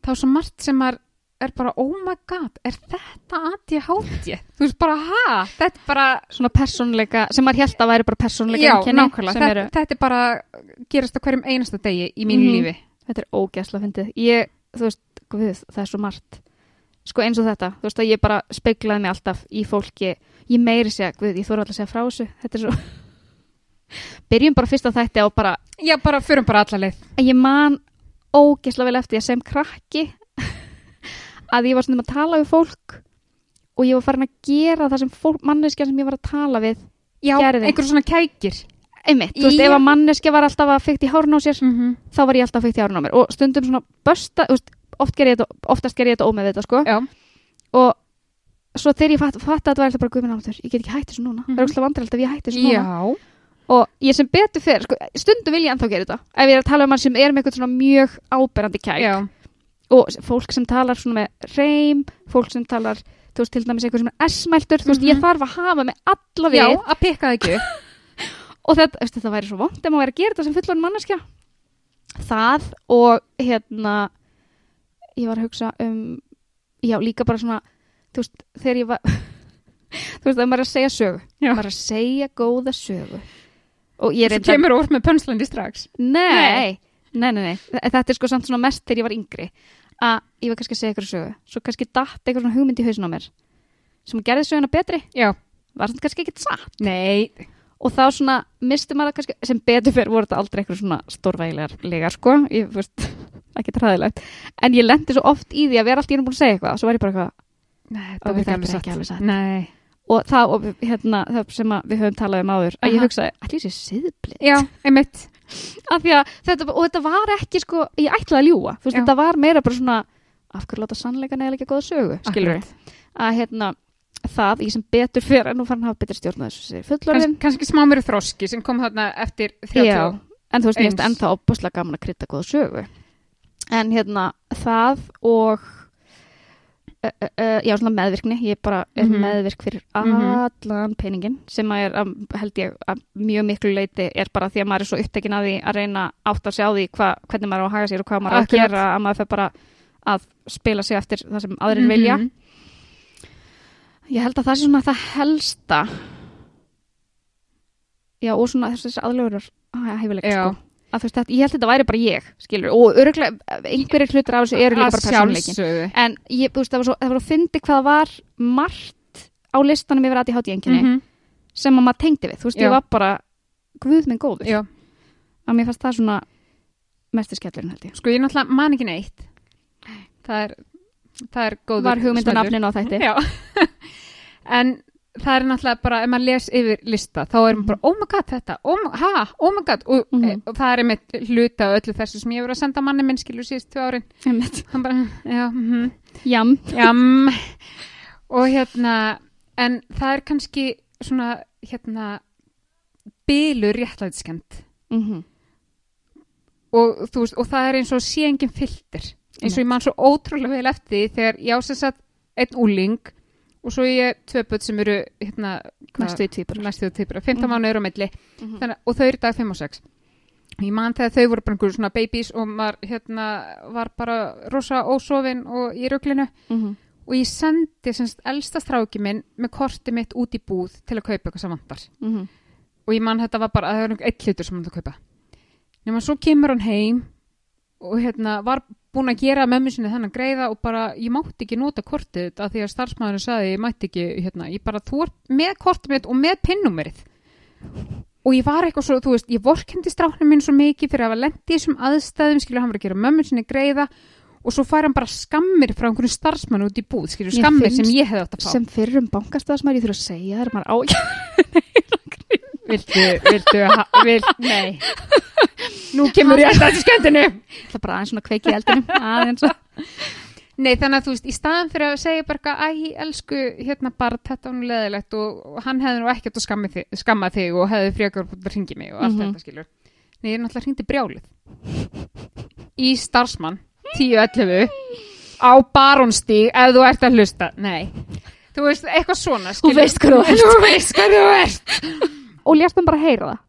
þá er svo margt sem maður er bara, oh my god, er þetta ADHD? Þú veist bara, ha? Þetta er bara, svona persónleika sem maður held að væri bara persónleika já, nákvæmlega. Þetta, þetta er bara, gerast á hverjum einasta degi í mínu Mhm. lífi. þetta er ógæsla fyndið ég, þú veist, guð, það er svo margt sko eins og þetta, þú veist að ég bara speglaði mig alltaf í fólki ég meiri segja, guð, ég þóra alltaf að segja frá þessu þetta er svo byrjum bara fyrst að þetta og bara Já, bara, förum bara alla leið. að ég man ógeðslega vel eftir að sem krakki að ég var svona að tala við fólk og ég var farin að gera það sem fólk, manneskja sem ég var að tala við Já, Gerði. einhver svona kækir. einmitt, þú veist, ef að manneskja var alltaf að fykta í hárun á sér, Mm -hmm. þá var ég alltaf að fykta í hárun á mér og stundum svona bösta, þú veist, oft ger ég þetta, oftast ger ég þetta ómeð þetta, sko Já. og svo þegar ég fatt, fatt að þetta var alltaf bara guðminn áttur, ég get ekki hætt þessu núna það Mhm. er ógeðslega vandræðilegt ef ég hætti þessu núna Já. Og ég sem betur fyrir, sko, stundum vil ég ennþá gera þetta. Ef ég er að tala um mann sem er með eitthvað svona mjög áberandi kæk. Já. og fólk sem talar svona með reym, fólk sem talar þú veist, til dæmis einhver sem er S-mæltur, þú veist, ég Mhm. þarf að hafa með alla við. Já, að pikka það ekki. Og þetta, veist, þetta væri svo vond ef maður væri að gera þetta sem fullorinn manneskja. Það og hérna ég var að hugsa um já, líka bara svona þú veist, þegar ég var þú veist, maður er er að segja góða sögu Þú kemur úr með pönslandi strax. nei, nei, nei, nei, Þe- þetta er sko samt svona mest þegar ég var yngri. Að ég var kannski að segja eitthvað sögu. Svo kannski datt eitthvað svona hugmynd í hausinn á mér sem gerði söguna betri. Já. var þetta kannski ekkert satt? Nei, og þá svona misti maður kannski sem betur fyrir voru þetta aldrei eitthvað svona stórvægilegar sko, ég veist ekki træðilegt, en ég lendi svo oft í því að vera allt í einu búin að segja eitthvað og svo var ég bara eitthvað Nei þetta þetta er er ekki alveg satt. Nei. Og það, og hérna, það sem að við höfum talað um áður að ég hugsaði, allir sé siðblind Já, einmitt. að þetta, og þetta var ekki sko, ég ætlaði að ljúga, þú veist, þetta var meira bara svona, af hverju láta sannleika neða ekki góða sögu, skilur Akkurat. að hérna, það, ég sem betur fyrir nú fann að hafa betur stjórn þessu sér Kans, fullorðin, kannski smá mér þroski sem kom þarna eftir 30 já, en þú veist, mér finnst Eins. ennþá opaslega gaman að krydda góða sögu. En hérna, það og Uh, uh, já, svona meðvirkni, ég bara er Mhm. meðvirk fyrir Mhm. allan peningin sem að er, að, held ég, að mjög miklu leiti er bara því að maður er svo upptekin að því að reyna átt að sjá því hva, hvernig maður á að haga sér og hvað maður á að gera að maður fer bara að spila sig eftir það sem aðrir vilja Mhm. ég held að það sé svona það helsta já, og svona þessi aðlögurar hefileg, Já. sko að þú veist, þetta, ég held að þetta væri bara ég, skilur og örgulega, einhverjir hlutur af þessu eru líka bara Að persónuleikin sjálfsögðu. en ég, þú veist, það var svo, það var að fyndi hvað var margt á listanum yfir ADHD einkenni Mhm. sem að maður tengdi við, þú veist, Já. ég var bara guð minn góður, Já, að mér fannst það svona mestir skellurinn held ég sko ég náttúrulega man ekki neitt. Það er, það er góður var smellur. hugmyndanafnin á þætti Já. en það er náttúrulega bara, ef maður les yfir lista, þá er maður bara, oh my god, þetta, oh my, ha, oh my god, og, Mhm. og það er einmitt hluta af öllu þessu sem ég hefur að senda manni minn, skilur síðust tvö árin. Hann bara, já, mhm. jam, Jam. og hérna en það er kannski svona hérna bylur réttlætiskend mm og, þú veist, og það er eins og sé engin filter eins og ég man svo ótrúlega vel eftir því þegar ég ásess að einn úling og svo ég tvö börn sem eru hérna, hvað- næstu í tvíbur næstu týpur, 15 Mhm. mánuður á milli Mhm. Þannig, og þau eru dag 5 og 6 ég man þegar þau voru bara einhverjum svona babies og maður hérna var bara rosa ósofin og í ruglinu Mhm. og ég sendi semst elsta stráki minn með korti mitt út í búð til að kaupa eitthvað sem vantar Mhm. og ég man þetta var bara að það var einhver eitt hlutur sem hann ætla að kaupa nema svo kemur hann heim og hérna var búin að gera mömmu sinni þennan greiða og bara ég mátti ekki nota kortið þetta því að starfsmæðurinn sagði ég mætti ekki hérna, ég bara þú ert með kortið mitt og með pinnumerið og ég var eitthvað svo, þú veist, ég vorkendi stráknum minn svo mikið fyrir að hafa lent í þessum aðstæðum skilur hann var að gera mömmu sinni greiða og svo fær hann bara skammir frá einhverjum starfsmann út í búð, skilur, skammir sem ég hefði átt að fá. sem fyrir um bankastafsmæri, ég þurfa að segja Viltu, viltu, ha- vil, nei Nú kemur ég að þetta skemmtinu það er bara aðeins svona kveiki eldinu aðeins að Nei, þannig að þú veist, í staðan fyrir að segja bara eitthvað, æ, elsku, hérna bara, þetta var nú leðilegt og, og hann hefði nú ekkert að skamma þig, skamma þig og hefði frekar að ringi mig og allt Mhm. þetta skilur. Nei, ég er náttúrulega hringdi brjálið. Í starfsmann, 10.11, á barónstíg, ef þú ert að hlusta. Nei, þú veist, eitthvað svona, skilur. þú veist hver þú ert. Og lérst hann bara heyra það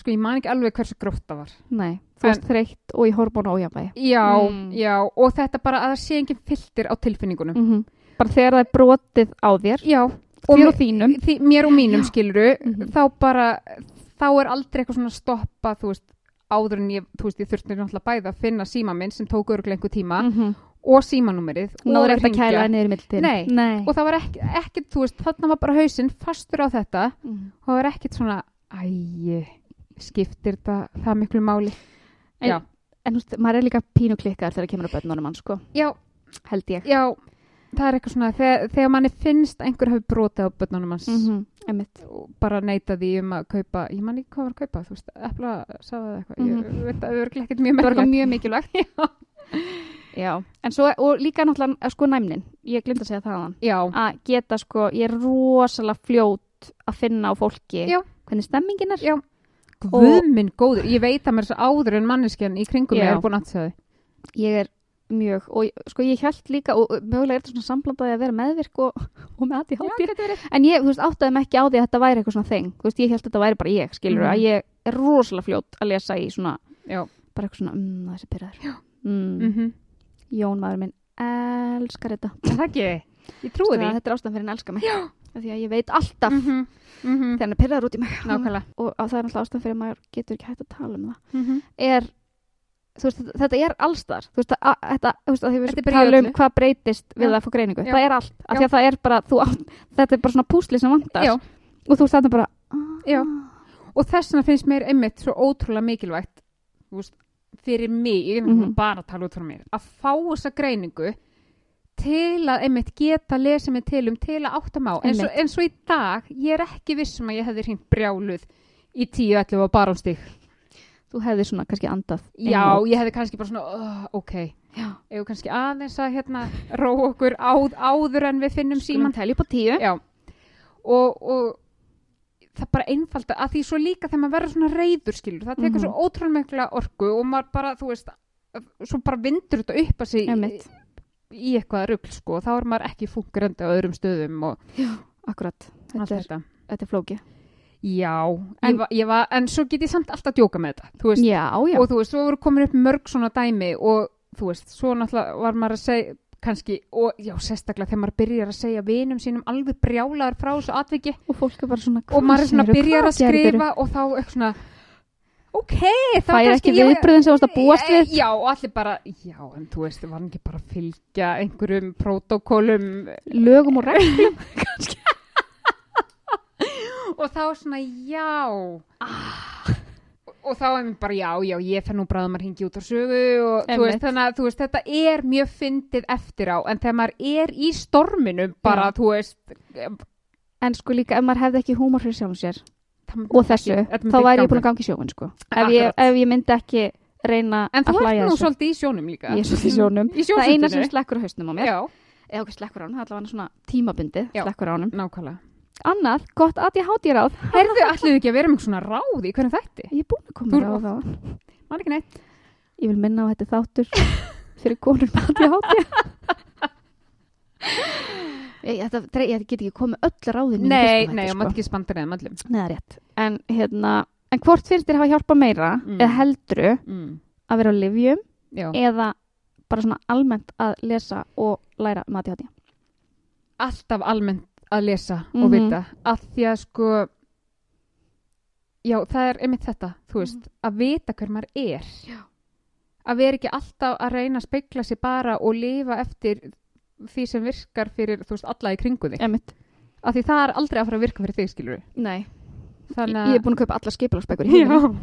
Sko, ég man ekki alveg hversu grótt það var. nei, þú varst þreytt og í hormónu ójafnvægi Já, Mm. já, og þetta bara að það sé engin filter á tilfinningunum. mm bara þegar það er brotið á þér Já, þér og þínum því, mér og mínum skiluru Mhm. þá bara, þá er aldrei eitthvað svona stoppa, þú veist áður en ég, þú veist, ég þurfti náttúrulega bæði að finna síma minn sem tók örglega einhver tíma -hmm. Og símanúmerið og og það var ekki, ekkert, þú veist, þarna var bara hausinn fastur á þetta Mhm. og það var ekkert svona, æ skiptir það, það miklu máli? En- en þú veist, maður er líka pínu klikkar þegar kemur að börnunum hann sko, já, held ég. Já. Það er eitthvað svona, þegar, þegar manni finnst einhver hafi brotið á börnunum hans -hmm. einmitt. og bara neita því um að kaupa ég man ekki hvað var að kaupa, þú veist, epla sagði það eitthvað, Mhm. ég veit að það er mjög það var mjög mikilvægt já, en svo, og líka náttúrulega eh, sko næmnin, ég glinda að segja það hann já, að geta sko, ég er rosalega fljót að finna á fólki Já. hvernig stemmingin er. Já. Guð minn góður, ég veit að mér þess að áður en manneskjan í kringum mig Já. er búin að segja ég er mjög og ég- sko ég held líka og mögulega er þetta svona samblandaði að vera meðvirk og, og með ADHD. En ég, þú veist, áttaði mig ekki á því að þetta væri eitthvað svona þeng, þú veist, ég held að þetta væri bara ég skilur Mhm. að ég er rosalega fljót að lesa í svona, Já. bara eitthvað svona mm, þessi pyrraður mm, Mm. -hmm. Jón maður minn elskar þetta Það ekki, ég trúi Svo því. þetta er ástæðan fyrir hann elskar mig því að ég veit alltaf Mm -hmm. Mm -hmm. þegar hann er pyrraður út í mig Nákvæmlega. og að það er alltaf ástæðan fyrir að maður getur ekki hægt að tala um það Mm -hmm. er veist, þetta- er allstar veist, að, þetta, veist, að Þetta er bara um hvað breytist við Já. að fá greiningu, Já. það er allt það er bara, þú átt, þetta er bara svona púsli sem vantar Já. og þú þetta bara ah, Já. Og þess vegna finnst mér einmitt svo ótrúlega mikilvægt fyrir mig, ég er Mhm. bara að tala út frá mér, að fá þessa greiningu til að einmitt geta lesa mig til um til að átta má eins og, eins og í dag, ég er ekki vissum að ég hefði hringt brjáluð í 10-11 á barónstík þú hefði svona kannski andað Já, ég hefði kannski bara svona, uh, ok. Ef kannski aðeins að hérna ró okkur áð, áður en við finnum skulum síman telja upp á tíu. Já, og, og það bara einfalda að því svo líka þegar maður verður svona reyður skilur, það tekur Mhm. svo ótrúlega mikla orku og maður bara, þú veist svo bara vindur þetta upp að sig í, í eitthvað rugl sko og þá er maður ekki fungerandi á öðrum stöðum og akkurat, allt þetta er, þetta. þetta er flóki Já, En- ég ég var, en svo get ég samt alltaf djóka með þetta, þú veist. Já, já, og þú veist, svo voru komin upp mörg svona dæmi og þú veist, svo náttúrulega var maður að segja kannski, og já, sérstaklega þegar maður byrjar að segja vinum sínum alveg brjálaður frá þessu atviki. Og fólk er bara svona og maður er svona byrjar hvað að skrifa og þá eitthvað svona ok, það fær ekki viðbröðin sem þú varst að búast við? Já, og allir bara, já, en þú veist, var hann ekki bara að fylgja einhverjum prótókólum? Lögum og reglum? Og þá svona, já. Ah. Og þá er mér bara, já, já, ég fer nú bráðum að ringi út á sögu og þú veist, þannig að þú veist, þetta er mjög fyndið eftir á, en þegar maður er í storminum, bara, Já. þú veist en sko líka ef maður hefði ekki húmor fyrir sjálfum sér það- og þessu, þetta myndi þá væri ég búin að ganga í sjóin sko. ef, ég, Akkurat. ef ég myndi ekki reyna En þú að ert hlæja nú þessu svolítið í sjónum líka. ég er svolítið í sjónum Í það eina sem sjónsundinu. slekkur á hausnum á mér Já, eða okkur slekkur á hann, það er allavega svona tímabundi Já. slekkur á hann nákvæmlega. Annað, gott að ég háti ráð Heyrðu, ætluðu ekki að vera með svona ráð í hvernig þætti? ég er búin að koma ráð á Man ekki neitt. ég vil minna á að þetta þáttur fyrir konur með að ég þetta, ég get ekki komið öll ráðin Nei, nei, maður ekki spandar eða öllum. Nei, það er rétt. En, hérna, en hvort finnst þér hafa hjálpað meira Mm. eða heldru Mm. að vera á livjum Já. eða bara svona almennt að lesa og læra um ADHD? Alltaf almennt að lesa Mhm. og vita. Að því að sko, já, það er einmitt þetta, þú veist, að vita hver maður er. Já. Að vera ekki alltaf að reyna að speikla sig bara og lifa eftir því sem virkar fyrir, þú veist, alla í kringu þig. Emitt. Af því það er aldrei að fara að virka fyrir þig, skilur við. Nei, Þannig ég er búin að kaupa alla skipulagsbækur í Já. heiminum.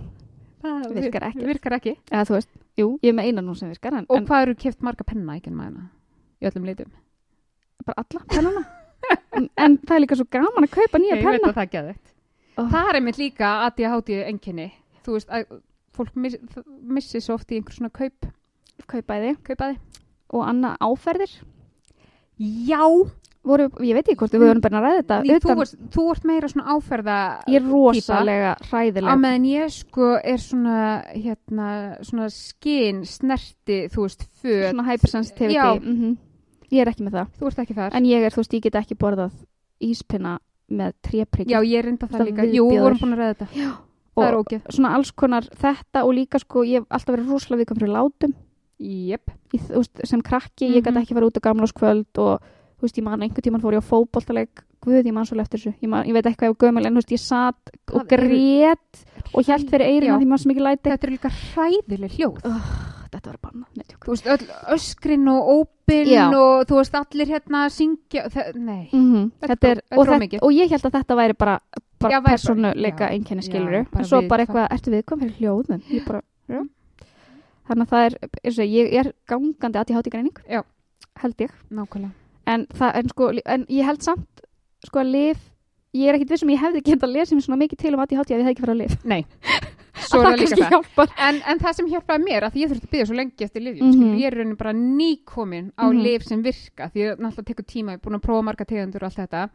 Það Virkar ekkert. Virkar ekki. Eða þú veist, jú, ég er með eina nú sem virkar en, Og en hvað eru keft marga penna ekki en maður í öllum litum? bara alla pennana. En, en það er líka svo gaman að kaupa nýja Ég veit penna. að það er geðveikt. Oh. Það er einmitt líka að ég háti enginni. Þú veist, að fólk miss, missi svo oft í einhver svona kaup, Kaupaði kaupaði. og annað áferðir. Já, Voru, ég veit ekki hvort við vorum bara að ræða þetta. Þú, utan- varst, þú ert meira svona áferða ég er rosalega á hræðileg. meðan ég sko er svona hérna, svona skin, snerti, þú veist, föt. Svona hypersensitivity. Já. Mm Ég er ekki með það. Þú ert ekki þar. En ég er, þú veist, ég get ekki borðað íspinna með tréprygg. Já, ég er reynda það líka. Jú, við vorum búin að ræða þetta. Það er ógeð. svona alls konar þetta og líka sko, ég hef alltaf verið rosalega viðkvæm fyrir látum Jep. í, þú veist, sem krakki, ég gæti Mhm. ekki fara út á gamláskvöld og þú veist, ég man einhvern tíman fór ég á fótboltaleg guð, ég man svo eftir þessu, ég, man, ég veit eitthvað ef gömul en þú veist, ég satt og eru- grét og hjælt fyrir eirina Já. því maður sem ekki læti Þetta er líka hræðileg hljóð. Þetta nei, tjók Þú veist, öll öskrin og ópin Já. og þú veist, allir hérna að syngja. Nei. mm Þetta þetta er og, þetta og ég held að þetta væri bara, bara persónuleika einkenni skiluru en svo við- bara eitthvað, ertu viðkvæm fyrir hljóðum ég bara, já þannig að það er, eins og ég er gangandi ADHD greining, Já. held ég Nákvæmlega. en, það, en, sko, en ég held samt sko að lif ég er ekkit vissum ég hefði getað að lesa mér svona mikið til um ADHD að ég hefði ekki farið að lif Nei. Svo er það líka það. En, en það sem hjálpaði mér, að ég þurfti að byggja svo lengi eftir lifjum, Mhm. skilur, ég er í rauninni bara nýkomin á Mhm. lif sem virka, því að náttúrulega tekur tíma, ég er búin að prófa marga tegundur og allt þetta.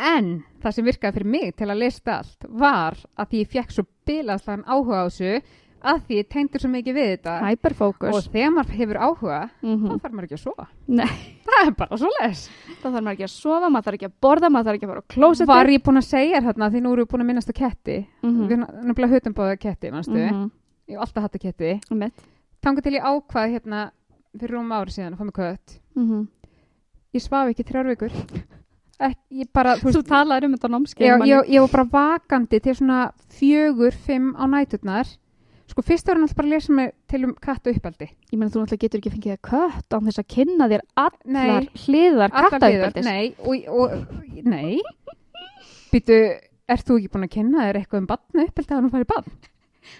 En það sem virkaði fyrir mig til að lista allt var að ég fekk svo bilaðslan áhuga á þessu, að því tengdur svo mikið við þetta og Hyperfocus. þegar maður hefur áhuga Mm þá þarf maður ekki að sofa Nei, það er bara svo les þá þarf maður ekki að sofa, maður þarf ekki að borða, maður þarf ekki að fara á klósetti. var ég búin að segja þér hérna því nú erum við búin að minnast á ketti Mhm. við erum nefnilega hötum báða ketti manstu? Mhm. ég hef alltaf hatt að ketti þangar til ég ákvað hérna fyrir rúm ári síðan að fá mig kött Mhm. ég svaf ekki þrjár vikur Ek, ég bara, þú veist, talaður um þetta námskeið. ég, ég, ég var bara vakandi til svona fjögur, fimm á næturnar sko fyrst var hann alltaf bara að lesa mig til um katt og uppaldi Ég meina, þú náttúrulega getur ekki fengið að kött án þess að kynna þér allar Nei. hliðar Allar hliðar, kattauppaldis. nei, og, og, nei býtu, ert þú ekki búin að kynna þér eitthvað um batna uppaldi að hann farið batn?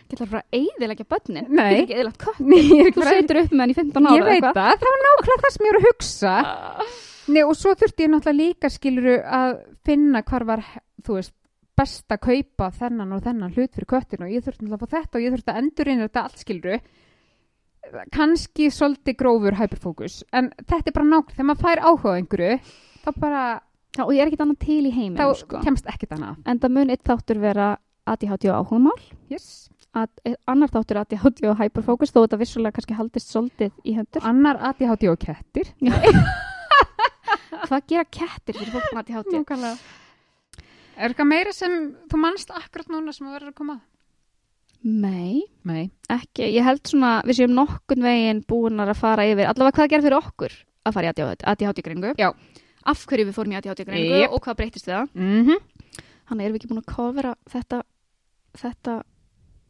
Getur það bara að eyðilegja börnin? Nei. Getur ekki eyðilegt kött? Ég, Þú setur upp með hann í 15 ára ég veit það, það var nákvæmlega það sem ég var að hugsa það. Nei, og svo þurfti ég náttúrulega líka skiluru að finna hvar var, þú veist, best að kaupa þennan og þennan hlut fyrir köttin og ég þurfti að fá þetta og ég þurfti að endurinn þetta allt skiluru. Kanski svolítið grófur hyperfókus, en þetta er bara nákvæmlega, þegar maður fær áhuga einhverju, þá bara, Já, og ég er ekkit annað til í heiminum, þá sko. kemst ekkert annað. En það mun eitt þáttur vera ADHD og áhugamál, Yes. eh, annar þáttur ADHD og hyperfocus, þó þetta vissulega kannski haldist svolítið í hendur. Annar ADHD og kettir. Hvað gera kettir fyrir fólk með ADHD? Nákvæmlega. Er eitthvað meira sem þú manst akkurat núna sem þú verður að koma að? Nei, Nei. ekki. Ég held svona, við séum nokkun veginn búinar að fara yfir, allavega hvað gera fyrir okkur að fara í ADHD-gringu. Já. Af hverju við fórum í ADHD-gringu Jep. og hvað breytist það. Mm -hmm. Þannig erum við ekki búin að kofera þetta, þetta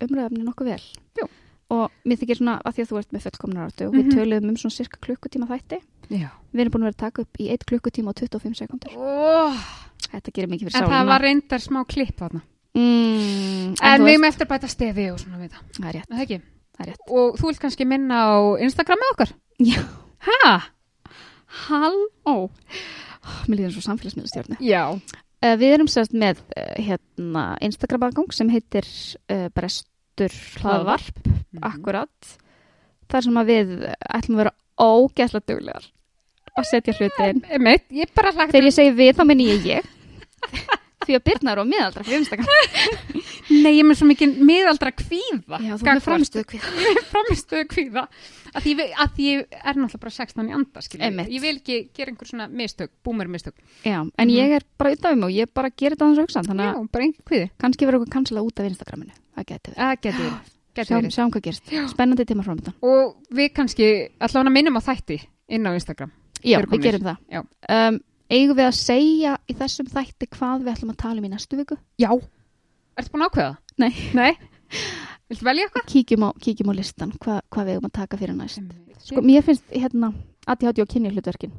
umræðafni nokkuð vel. Jú. Og mér þykir svona að því að þú ert með fullkomnar áttu og við Mhm. töluðum um svona cirka klukkutíma þætti. Já. Við erum búin að vera að taka upp í 1 klukkutíma og 25 sekundur. Oh, Þetta gerir mikið fyrir en sálina. það var reyndar smá klipp þarna. Mm, En við erum eftir að bæta stefi og svona við það. Það er rétt. Er Það ekki. Það er rétt. Og þú vilt kannski minna á Instagram með okkar? Já. Hæ? Halló. Mér líður svo samfélagsmiðlustjórnu. Já. Uh, við erum sérst með uh, hérna, Instagram-aðgang sem heitir uh, Brestur hlaðvarp, Mhm. akkurat. Þar sem að við ætlum að vera ógeðslega duglegar að setja hlutin. Þegar ég segi við, þá menn ég ég. Því að Birna er á miðaldra. Nei, ég er með svo mikið miðaldra kvíða. Já, þú er með framistuðu er framistuðu kvíða. Að því, að því ég er náttúrulega bara 16 í anda, skiljum. Einmitt. Ég vil ekki gera einhver svona mistök, búmur mistök. Já, en Mhm. ég er bara utan um mig og ég bara gerir þetta hans hugsan. Þannig Já, að bara einhver kvíði. kannski verður okkur kannsala út af Instagraminu. Það. Það getur. Getur Sjáum, sjáum hvað gerist. Spennandi tíma framöndan. Og við kannski allavega minnum á þætti inn á Instagram. Já, við gerum það. Já. Um, eigum við að segja í þessum þætti hvað við ætlum að tala um í næstu viku? Já. Ertu búin að ákveða? Nei. Nei? Viltu velja eitthvað? Kíkjum á, kíkjum á listan, Hva, hvað við eigum að taka fyrir næst. Sko, mér finnst hérna ADHD og kynni hlutverkin.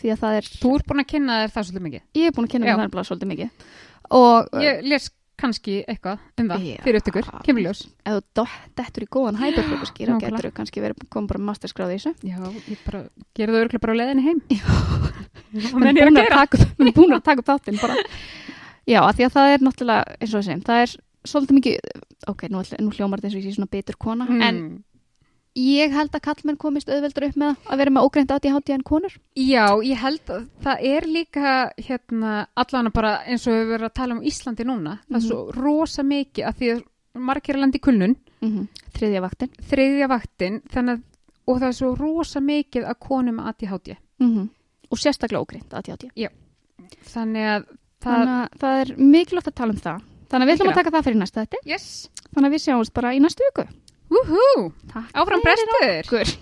Því að það er, Þú ert búin að kynna þér það svolítið mikið. ég er búin að kynna mér það svolítið mikið. Og Ég les kannski eitthvað um það Já. fyrir upptökur. Kemur ljós. dott- dettur í góðan þá Nákvæmlega. getur þú kannski verið komið bara masterskráði í þessu. Já, ég bara gera það örgulega bara á leiðinni heim. Já. Og menn er að búin að taka upp, að þáttinn bara. Já, af því að það er náttúrulega, eins og þessi, það er svolítið mikið, ok, nú, nú hljómar þetta eins og ég sé svona bitur kona, en Mm. Ég held að kallmenn komist auðveldur upp með að vera með ógreint ADHD en konur. Já, ég held að það er líka hérna allan bara eins og við verðum að tala um Íslandi núna. Það er svo rosa mikið að því að margir er landi í kulnun, Mm Þriðja vaktin. þriðja vaktin, að og það er svo rosa mikið að konum með ADHD. Mm Og sérstaklega ógreint ADHD. Þannig að það... Þannig að það er mikilvægt að tala um það. Þannig að við ætlum að taka það fyrir næsta þetta. Yes! Þannig að við sjáumst bara í næstu viku. Woohoo! Takk Áfram brestur!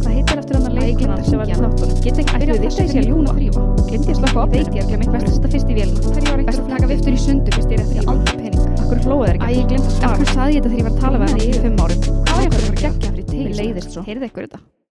Hvað heitir eftir hann að leikuna sem var í þáttunum? Get ekki byrjað þess að sé að ljúna þrýfa. Glemdi ég að slaka á Veit ég að glemdi best að setja fyrst í vélina. Best að taka viftur í sundu fyrst ég er eftir aldrei pening. Akkur hlóðu þeir ekki. Æ, ég glemdi að svara. Akkur saði ég þetta þegar ég var að tala við hann í fimm árum. Hvað var ég að fara að gegja fyrir til? Mér leiðist svo. Þetta?